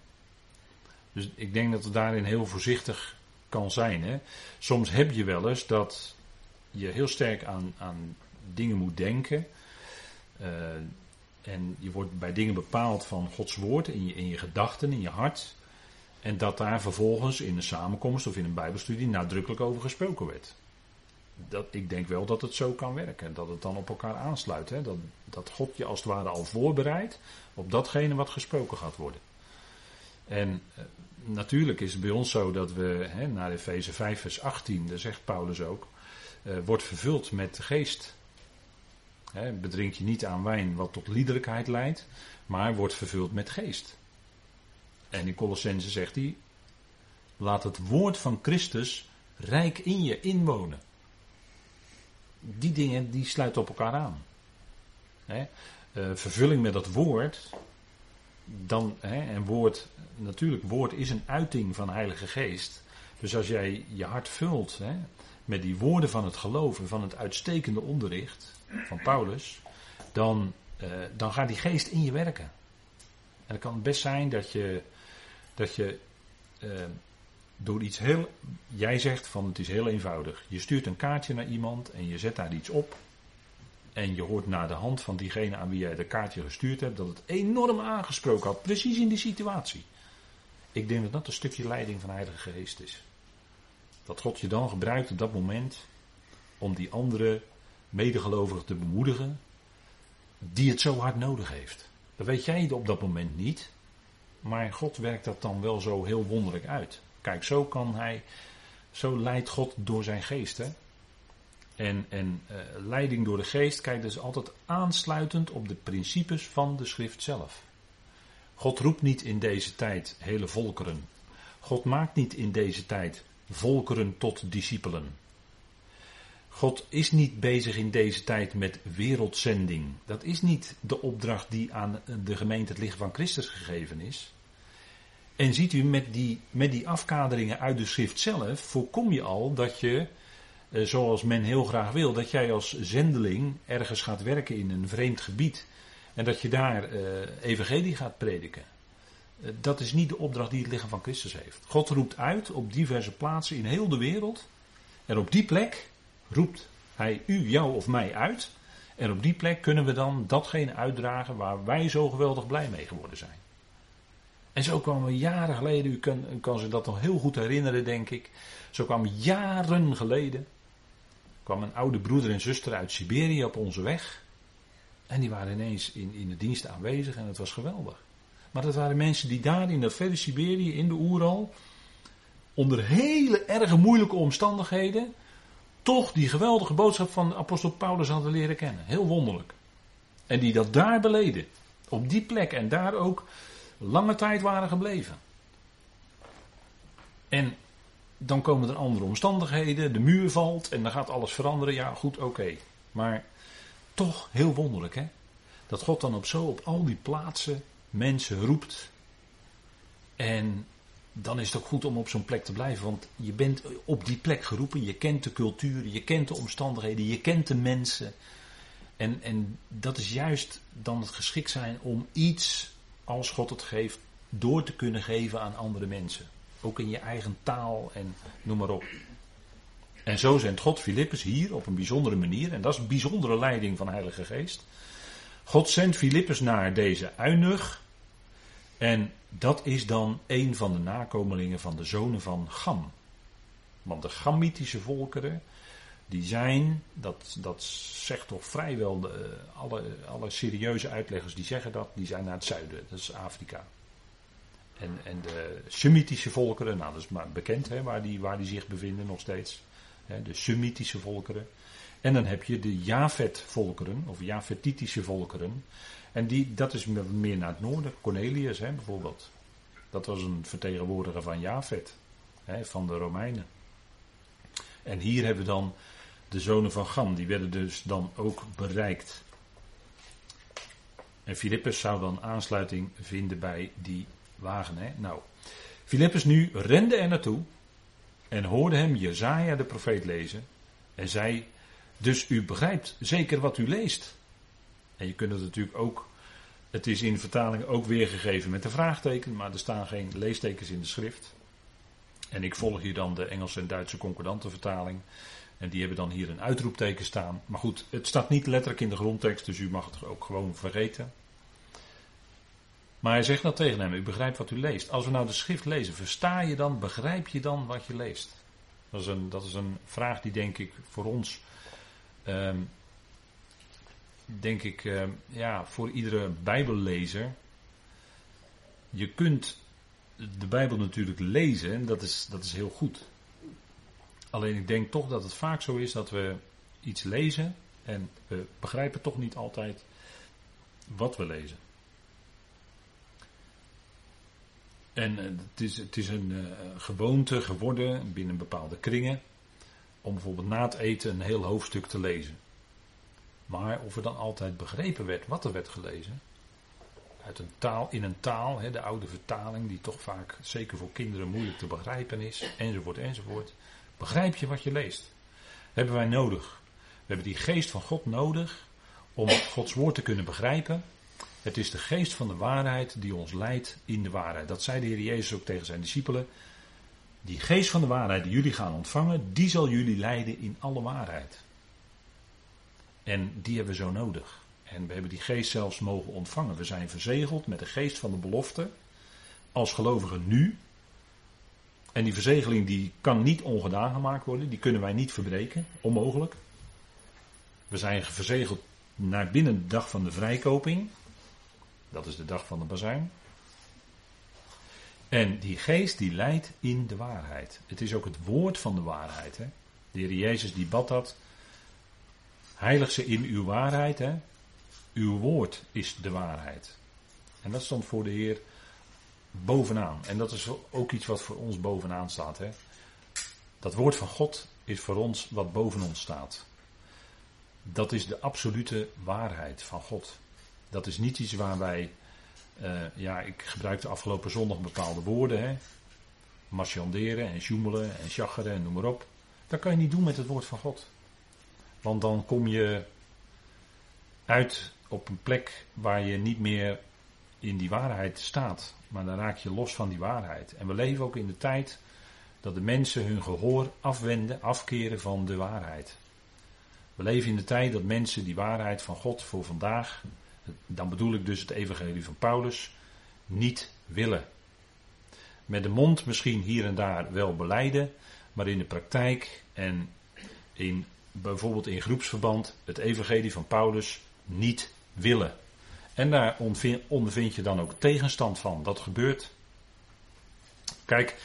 [SPEAKER 1] Dus ik denk dat het daarin heel voorzichtig kan zijn. Hè. Soms heb je wel eens dat je heel sterk aan, aan dingen moet denken. Uh, en je wordt bij dingen bepaald van Gods woord in je, in je gedachten, in je hart. En dat daar vervolgens in een samenkomst of in een bijbelstudie nadrukkelijk over gesproken werd. Dat, ik denk wel dat het zo kan werken. Dat het dan op elkaar aansluit. Hè? Dat, dat God je als het ware al voorbereidt op datgene wat gesproken gaat worden. En eh, natuurlijk is het bij ons zo dat we, hè, naar Efeze 5 vers 18, daar zegt Paulus ook, eh, wordt vervuld met de geest. Hè, bedrink je niet aan wijn wat tot liederlijkheid leidt, maar wordt vervuld met geest. En in Colossense zegt hij, laat het woord van Christus rijk in je inwonen. Die dingen die sluiten op elkaar aan. Hè? Uh, vervulling met dat woord, dan, hè, en woord, natuurlijk, woord is een uiting van Heilige Geest. Dus als jij je hart vult hè, met die woorden van het geloof en van het uitstekende onderricht van Paulus, dan, uh, dan gaat die geest in je werken. En het kan best zijn dat je dat je uh, door iets heel. Jij zegt van het is heel eenvoudig. Je stuurt een kaartje naar iemand en je zet daar iets op. En je hoort naar de hand van diegene aan wie jij de kaartje gestuurd hebt dat het enorm aangesproken had, precies in die situatie. Ik denk dat dat een stukje leiding van Heilige Geest is. Dat God je dan gebruikt op dat moment om die andere medegelovigen te bemoedigen, die het zo hard nodig heeft. Dat weet jij op dat moment niet. Maar God werkt dat dan wel zo heel wonderlijk uit. Kijk, zo kan hij, zo leidt God door zijn geest. Hè? En, en uh, leiding door de geest, kijk, dus altijd aansluitend op de principes van de schrift zelf. God roept niet in deze tijd hele volkeren. God maakt niet in deze tijd volkeren tot discipelen. God is niet bezig in deze tijd met wereldzending. Dat is niet de opdracht die aan de gemeente het licht van Christus gegeven is. En ziet u, met die, met die afkaderingen uit de schrift zelf voorkom je al dat je, eh, zoals men heel graag wil, dat jij als zendeling ergens gaat werken in een vreemd gebied. En dat je daar eh, evangelie gaat prediken. Eh, dat is niet de opdracht die het lichaam van Christus heeft. God roept uit op diverse plaatsen in heel de wereld. En op die plek roept hij u, jou of mij uit. En op die plek kunnen we dan datgene uitdragen waar wij zo geweldig blij mee geworden zijn. En zo kwamen we jaren geleden, u kan, kan zich dat nog heel goed herinneren, denk ik. Zo kwam jaren geleden, kwam een oude broeder en zuster uit Siberië op onze weg. En die waren ineens in, in de dienst aanwezig en het was geweldig. Maar dat waren mensen die daar in dat verre Siberië, in de Oeral, onder hele erge moeilijke omstandigheden, toch die geweldige boodschap van apostel Paulus hadden leren kennen. Heel wonderlijk. En die dat daar beleden. Op die plek en daar ook lange tijd waren gebleven. En dan komen er andere omstandigheden, de muur valt en dan gaat alles veranderen. Ja, goed, oké. Maar toch heel wonderlijk, hè? Dat God dan op zo op al die plaatsen mensen roept. En dan is het ook goed om op zo'n plek te blijven, want je bent op die plek geroepen. Je kent de cultuur, je kent de omstandigheden, je kent de mensen. En, en dat is juist dan het geschikt zijn om iets als God het geeft, door te kunnen geven aan andere mensen. Ook in je eigen taal en noem maar op. En zo zendt God Filippus hier op een bijzondere manier. En dat is een bijzondere leiding van de Heilige Geest. God zendt Filippus naar deze uinig. En dat is dan een van de nakomelingen van de zonen van Gam. Want de Gamitische volkeren, die zijn, dat, dat zegt toch vrijwel de, alle, alle serieuze uitleggers die zeggen dat, die zijn naar het zuiden, dat is Afrika. En, en de Semitische volkeren, nou dat is maar bekend hè, waar, die, waar die zich bevinden nog steeds. Hè, de Semitische volkeren. En dan heb je de Javet-volkeren, of Javetitische volkeren. En die, dat is meer naar het noorden. Cornelius hè, bijvoorbeeld. Dat was een vertegenwoordiger van Javet, hè, van de Romeinen. En hier hebben we dan de zonen van Gam, die werden dus dan ook bereikt. En Filippus zou dan aansluiting vinden bij die wagen. Hè? Nou, Filippus nu rende er naartoe en hoorde hem Jezaja de profeet lezen. En zei, dus u begrijpt zeker wat u leest. En je kunt het natuurlijk ook, het is in vertaling ook weergegeven met een vraagteken, maar er staan geen leestekens in de schrift. En ik volg hier dan de Engelse en Duitse concordante vertaling. En die hebben dan hier een uitroepteken staan. Maar goed, het staat niet letterlijk in de grondtekst, dus u mag het ook gewoon vergeten. Maar hij zegt nou tegen hem, u begrijpt wat u leest. Als we nou de schrift lezen, versta je dan, begrijp je dan wat je leest? Dat is een, dat is een vraag die denk ik voor ons, ehm, denk ik, ehm, ja, voor iedere bijbellezer. Je kunt de Bijbel natuurlijk lezen en dat is, dat is heel goed. Alleen ik denk toch dat het vaak zo is dat we iets lezen en we begrijpen toch niet altijd wat we lezen. En eh, het is, het is een uh, gewoonte geworden binnen bepaalde kringen om bijvoorbeeld na het eten een heel hoofdstuk te lezen. Maar of er dan altijd begrepen werd wat er werd gelezen, uit een taal, in een taal, hè, de oude vertaling, die toch vaak, zeker voor kinderen, moeilijk te begrijpen is, enzovoort, enzovoort. Begrijp je wat je leest? hebben wij nodig. We hebben die geest van God nodig om Gods woord te kunnen begrijpen. Het is de geest van de waarheid die ons leidt in de waarheid. Dat zei de Heer Jezus ook tegen zijn discipelen. Die geest van de waarheid die jullie gaan ontvangen, die zal jullie leiden in alle waarheid. En die hebben we zo nodig. En we hebben die geest zelfs mogen ontvangen. We zijn verzegeld met de geest van de belofte. Als gelovigen nu. En die verzegeling die kan niet ongedaan gemaakt worden. Die kunnen wij niet verbreken. Onmogelijk. We zijn verzegeld naar binnen de dag van de vrijkoping. Dat is de dag van de bazuin. En die geest die leidt in de waarheid. Het is ook het woord van de waarheid. Hè? De Heer Jezus die bad dat. Heilig ze in uw waarheid. Hè? Uw woord is de waarheid. En dat stond voor de Heer bovenaan. En dat is ook iets wat voor ons bovenaan staat. Hè? Dat woord van God is voor ons wat boven ons staat. Dat is de absolute waarheid van God. Dat is niet iets waar wij, uh, ja, ik gebruikte afgelopen zondag bepaalde woorden, hè. Marchanderen en sjoemelen en sjacheren en noem maar op. Dat kan je niet doen met het woord van God. Want dan kom je uit op een plek waar je niet meer in die waarheid staat. Maar dan raak je los van die waarheid. En we leven ook in de tijd dat de mensen hun gehoor afwenden, afkeren van de waarheid. We leven in de tijd dat mensen die waarheid van God voor vandaag dan bedoel ik dus het evangelie van Paulus, niet willen. Met de mond misschien hier en daar wel beleiden, maar in de praktijk en in, bijvoorbeeld in groepsverband het evangelie van Paulus niet willen. En daar ondervind je dan ook tegenstand van. Dat gebeurt. Kijk,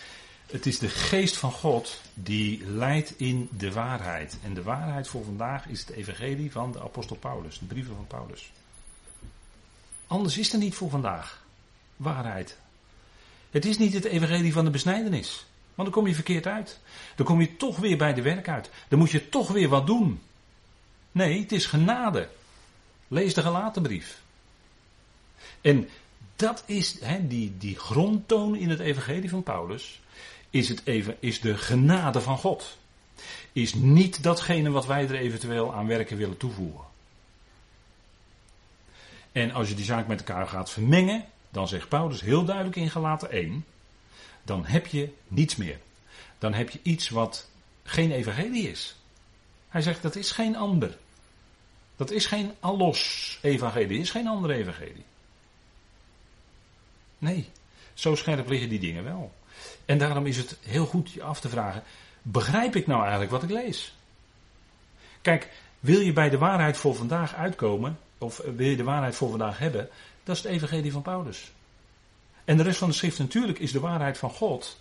[SPEAKER 1] het is de geest van God die leidt in de waarheid. En de waarheid voor vandaag is het evangelie van de apostel Paulus, de brieven van Paulus. Anders is er niet voor vandaag. Waarheid. Het is niet het evangelie van de besnijdenis. Want dan kom je verkeerd uit. Dan kom je toch weer bij de werk uit. Dan moet je toch weer wat doen. Nee, het is genade. Lees de gelaten brief. En dat is die, die grondtoon in het evangelie van Paulus. Is, het even, is de genade van God. Is niet datgene wat wij er eventueel aan werken willen toevoegen. En als je die zaak met elkaar gaat vermengen, dan zegt Paulus heel duidelijk in Galaten 1, dan heb je niets meer. Dan heb je iets wat geen evangelie is. Hij zegt dat is geen ander. Dat is geen allos evangelie, is geen andere evangelie. Nee, zo scherp liggen die dingen wel. En daarom is het heel goed je af te vragen, begrijp ik nou eigenlijk wat ik lees? Kijk, wil je bij de waarheid voor vandaag uitkomen, of wil je de waarheid voor vandaag hebben, dat is het evangelie van Paulus. En de rest van de schrift natuurlijk is de waarheid van God.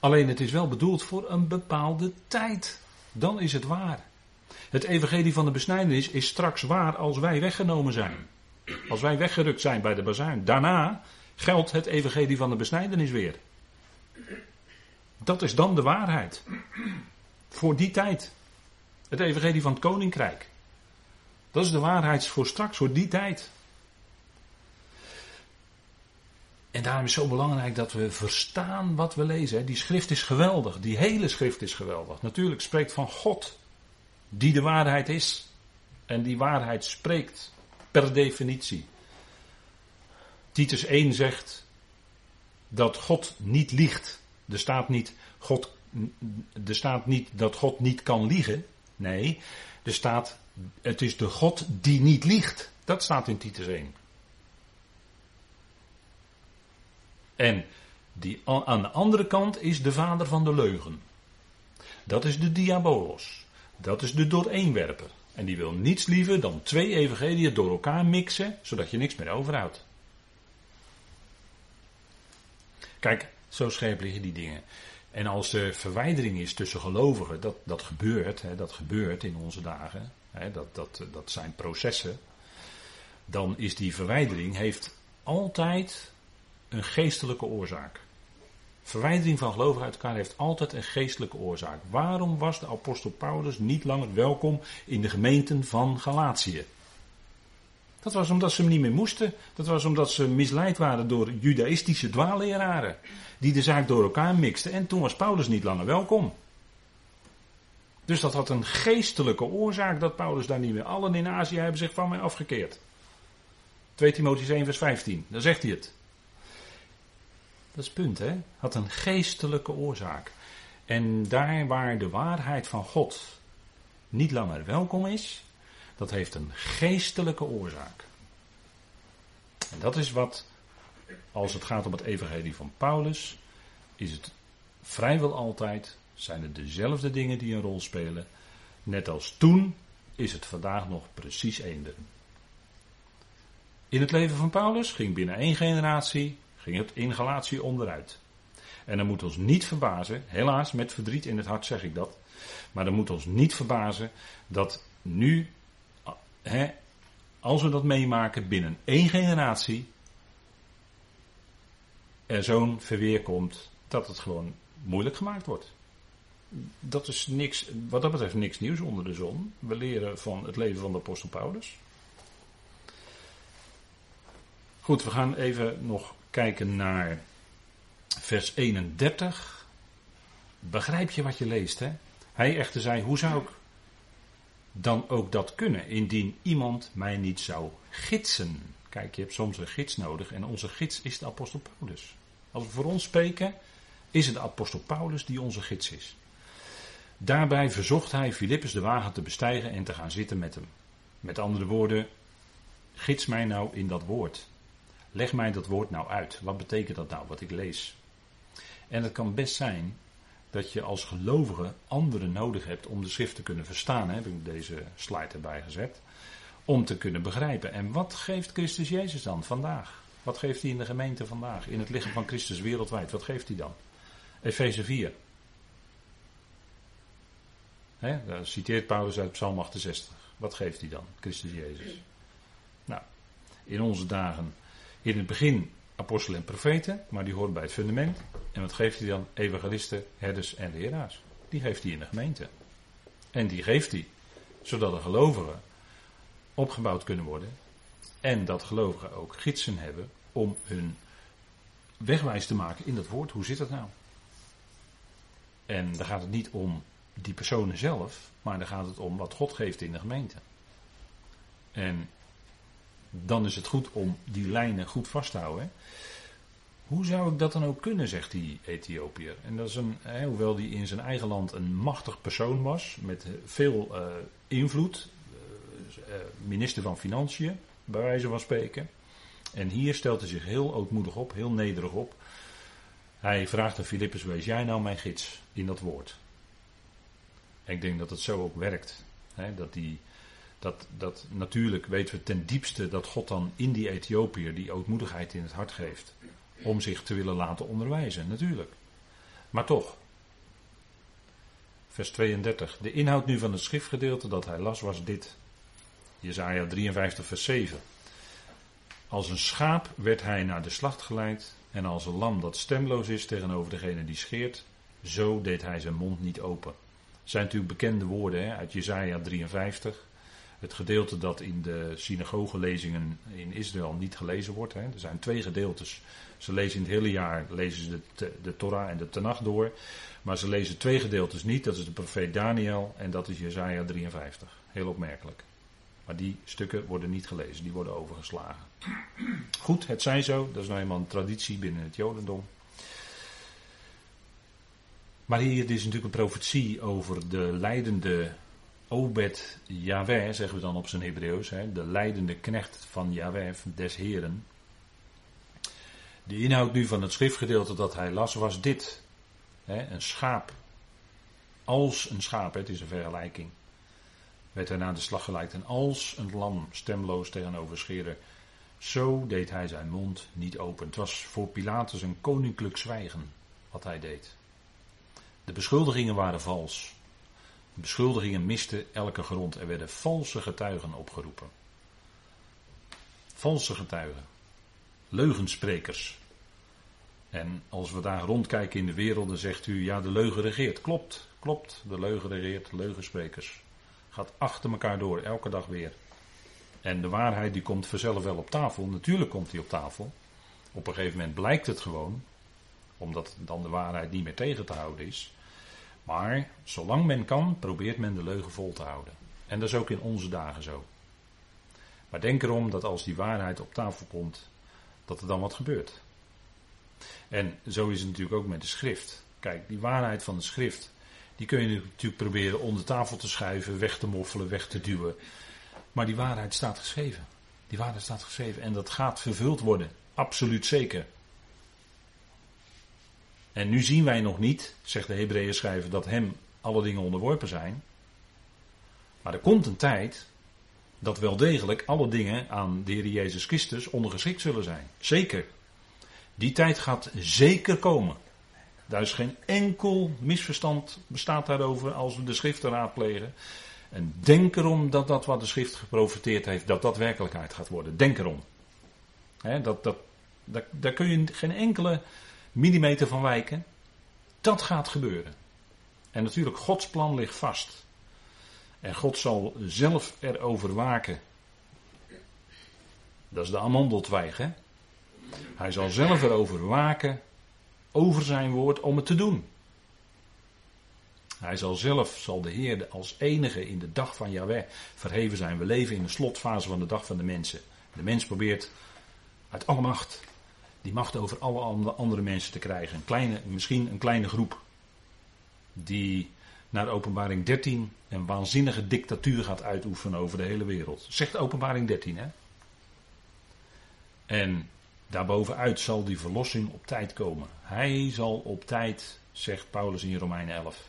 [SPEAKER 1] Alleen het is wel bedoeld voor een bepaalde tijd. Dan is het waar. Het evangelie van de besnijdenis is straks waar als wij weggenomen zijn. Als wij weggerukt zijn bij de bazuin. Daarna geldt het evangelie van de besnijdenis weer. Dat is dan de waarheid. Voor die tijd. Het evangelie van het koninkrijk. Dat is de waarheid voor straks, voor die tijd. En daarom is het zo belangrijk dat we verstaan wat we lezen. Die schrift is geweldig. Die hele schrift is geweldig. Natuurlijk spreekt van God. Die de waarheid is. En die waarheid spreekt. Per definitie. Titus 1 zegt dat God niet liegt. Er staat niet, God, er staat niet dat God niet kan liegen. Nee, er staat het is de God die niet liegt. Dat staat in Titus 1. En die, aan de andere kant is de vader van de leugen. Dat is de diabolos. Dat is de dooreenwerper. En die wil niets liever dan twee evangeliën door elkaar mixen, zodat je niks meer overhoudt. Kijk, zo scherp liggen die dingen. En als er verwijdering is tussen gelovigen, dat, dat gebeurt, hè, dat gebeurt in onze dagen, hè, dat, dat, dat zijn processen, dan is die verwijdering heeft altijd een geestelijke oorzaak. Verwijdering van gelovigen uit elkaar heeft altijd een geestelijke oorzaak. Waarom was de apostel Paulus niet langer welkom in de gemeenten van Galatië? Dat was omdat ze hem niet meer moesten. Dat was omdat ze misleid waren door judaïstische dwaalleraren. Die de zaak door elkaar mixten. En toen was Paulus niet langer welkom. Dus dat had een geestelijke oorzaak dat Paulus daar niet meer. Allen in Azië hebben zich van mij afgekeerd. 2 Timotheüs 1 vers 15. Daar zegt hij het. Dat is het punt, hè? Had een geestelijke oorzaak. En daar waar de waarheid van God niet langer welkom is, dat heeft een geestelijke oorzaak. En dat is wat, als het gaat om het evangelie van Paulus, is het vrijwel altijd, zijn het dezelfde dingen die een rol spelen. Net als toen is het vandaag nog precies eender. In het leven van Paulus ging binnen één generatie ging het in Galatië onderuit. En dan moet ons niet verbazen, helaas met verdriet in het hart zeg ik dat, maar dan moet ons niet verbazen dat nu, hè, als we dat meemaken binnen één generatie, er zo'n verweer komt dat het gewoon moeilijk gemaakt wordt. Dat is niks, wat dat betreft niks nieuws onder de zon. We leren van het leven van de apostel Paulus. Goed, we gaan even nog kijken naar vers 31. Begrijp je wat je leest, hè? Hij echter zei: Hoe zou ik dan ook dat kunnen, indien iemand mij niet zou gidsen? Kijk, je hebt soms een gids nodig en onze gids is de apostel Paulus. Als we voor ons spreken, is het de apostel Paulus die onze gids is. Daarbij verzocht hij Filippus de wagen te bestijgen en te gaan zitten met hem. Met andere woorden, gids mij nou in dat woord. Leg mij dat woord nou uit. Wat betekent dat nou, wat ik lees? En het kan best zijn dat je als gelovige anderen nodig hebt om de schrift te kunnen verstaan. Heb ik deze slide erbij gezet. Om te kunnen begrijpen. En wat geeft Christus Jezus dan vandaag? Wat geeft hij in de gemeente vandaag? In het lichaam van Christus wereldwijd. Wat geeft hij dan? Efeze 4. He, daar citeert Paulus uit Psalm 68. Wat geeft hij dan? Christus Jezus. Nou, in onze dagen in het begin apostelen en profeten, maar die horen bij het fundament. En wat geeft hij dan? Evangelisten, herders en leraars. Die geeft hij in de gemeente. En die geeft hij, zodat de gelovigen opgebouwd kunnen worden. En dat gelovigen ook gidsen hebben om hun wegwijs te maken in dat woord. Hoe zit dat nou? En dan gaat het niet om die personen zelf, maar dan gaat het om wat God geeft in de gemeente. En dan is het goed om die lijnen goed vast te houden. Hoe zou ik dat dan ook kunnen, zegt die Ethiopiër. En dat is een, hoewel die in zijn eigen land een machtig persoon was, met veel uh, invloed, uh, minister van Financiën, bij wijze van spreken. En hier stelt hij zich heel ootmoedig op, heel nederig op. Hij vraagt aan Filippus, wees jij nou mijn gids in dat woord? Ik denk dat het zo ook werkt. Hè, dat die dat, dat natuurlijk weten we ten diepste dat God dan in die Ethiopiër die ootmoedigheid in het hart geeft. om zich te willen laten onderwijzen, natuurlijk. Maar toch. Vers 32. De inhoud nu van het schriftgedeelte dat hij las was dit. Jezaja 53 vers 7. Als een schaap werd hij naar de slacht geleid en als een lam dat stemloos is tegenover degene die scheert, zo deed hij zijn mond niet open. Zijn natuurlijk bekende woorden hè, uit Jezaja 53. Het gedeelte dat in de synagogelezingen in Israël niet gelezen wordt. Hè. Er zijn twee gedeeltes. Ze lezen in het hele jaar lezen ze de, de Torah en de Tanach door. Maar ze lezen twee gedeeltes niet. Dat is de profeet Daniel en dat is Jezaja 53. Heel opmerkelijk. Maar die stukken worden niet gelezen, die worden overgeslagen. Goed, het zij zo. Dat is nou eenmaal een traditie binnen het Jodendom. Maar hier is natuurlijk een profetie over de leidende Obed Yahweh, zeggen we dan op zijn Hebreeuws, de leidende knecht van Yahweh, des Heren. De inhoud nu van het schriftgedeelte dat hij las was dit. een schaap. Als een schaap, het is een vergelijking. Werd hij naar de slag geleid. En als een lam stemloos tegenover scheren. Zo deed hij zijn mond niet open. Het was voor Pilatus een koninklijk zwijgen wat hij deed. De beschuldigingen waren vals. De beschuldigingen misten elke grond. Er werden valse getuigen opgeroepen. Valse getuigen. Leugensprekers. En als we daar rondkijken in de wereld, dan zegt u, ja, de leugen regeert. Klopt, klopt, de leugen regeert, leugensprekers. Gaat achter elkaar door, elke dag weer. En de waarheid die komt vanzelf wel op tafel. Natuurlijk komt die op tafel. Op een gegeven moment blijkt het gewoon, omdat dan de waarheid niet meer tegen te houden is. Maar zolang men kan, probeert men de leugen vol te houden. En dat is ook in onze dagen zo. Maar denk erom dat als die waarheid op tafel komt, dat er dan wat gebeurt. En zo is het natuurlijk ook met de schrift. Kijk, die waarheid van de schrift, die kun je natuurlijk proberen onder tafel te schuiven, weg te moffelen, weg te duwen. Maar die waarheid staat geschreven. Die waarheid staat geschreven en dat gaat vervuld worden. Absoluut zeker. En nu zien wij nog niet, zegt de Hebreeën schrijver, dat hem alle dingen onderworpen zijn. Maar er komt een tijd dat wel degelijk alle dingen aan de Heer Jezus Christus ondergeschikt zullen zijn. Zeker. Die tijd gaat zeker komen. Daar is geen enkel misverstand bestaat daarover als we de schriften raadplegen. En denk erom dat dat wat de schrift geprofiteerd heeft, dat dat werkelijkheid gaat worden. Denk erom. dat, dat, daar kun je geen enkele millimeter van wijken. Dat gaat gebeuren. En natuurlijk, Gods plan ligt vast. En God zal zelf erover waken. Dat is de amandeltwijg, hè? Hij zal zelf erover waken, over zijn woord, om het te doen. Hij zal zelf, zal de Heer als enige in de dag van Yahweh verheven zijn. We leven in de slotfase van de dag van de mensen. De mens probeert uit alle macht die macht over alle andere mensen te krijgen. Een kleine, misschien een kleine groep die naar openbaring 13 een waanzinnige dictatuur gaat uitoefenen over de hele wereld. Zegt openbaring 13 hè. En daarbovenuit zal die verlossing op tijd komen. Hij zal op tijd, zegt Paulus in Romeinen 11.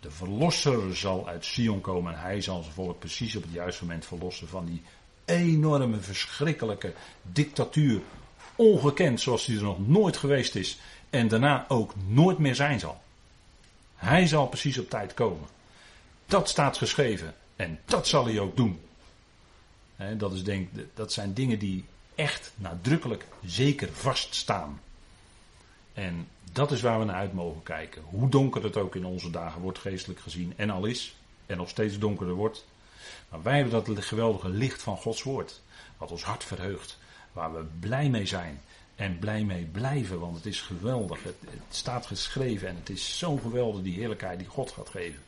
[SPEAKER 1] De verlosser zal uit Sion komen en hij zal zijn volk precies op het juiste moment verlossen van die enorme, verschrikkelijke dictatuur ongekend zoals hij er nog nooit geweest is en daarna ook nooit meer zijn zal. Hij zal precies op tijd komen. Dat staat geschreven en dat zal hij ook doen. dat, is denk, dat zijn dingen die echt nadrukkelijk zeker vaststaan. En dat is waar we naar uit mogen kijken. Hoe donker het ook in onze dagen wordt geestelijk gezien en al is. En nog steeds donkerder wordt. Maar wij hebben dat geweldige licht van Gods woord. Wat ons hart verheugt waar we blij mee zijn en blij mee blijven, want het is geweldig. Het, het staat geschreven en het is zo geweldig die heerlijkheid die God gaat geven.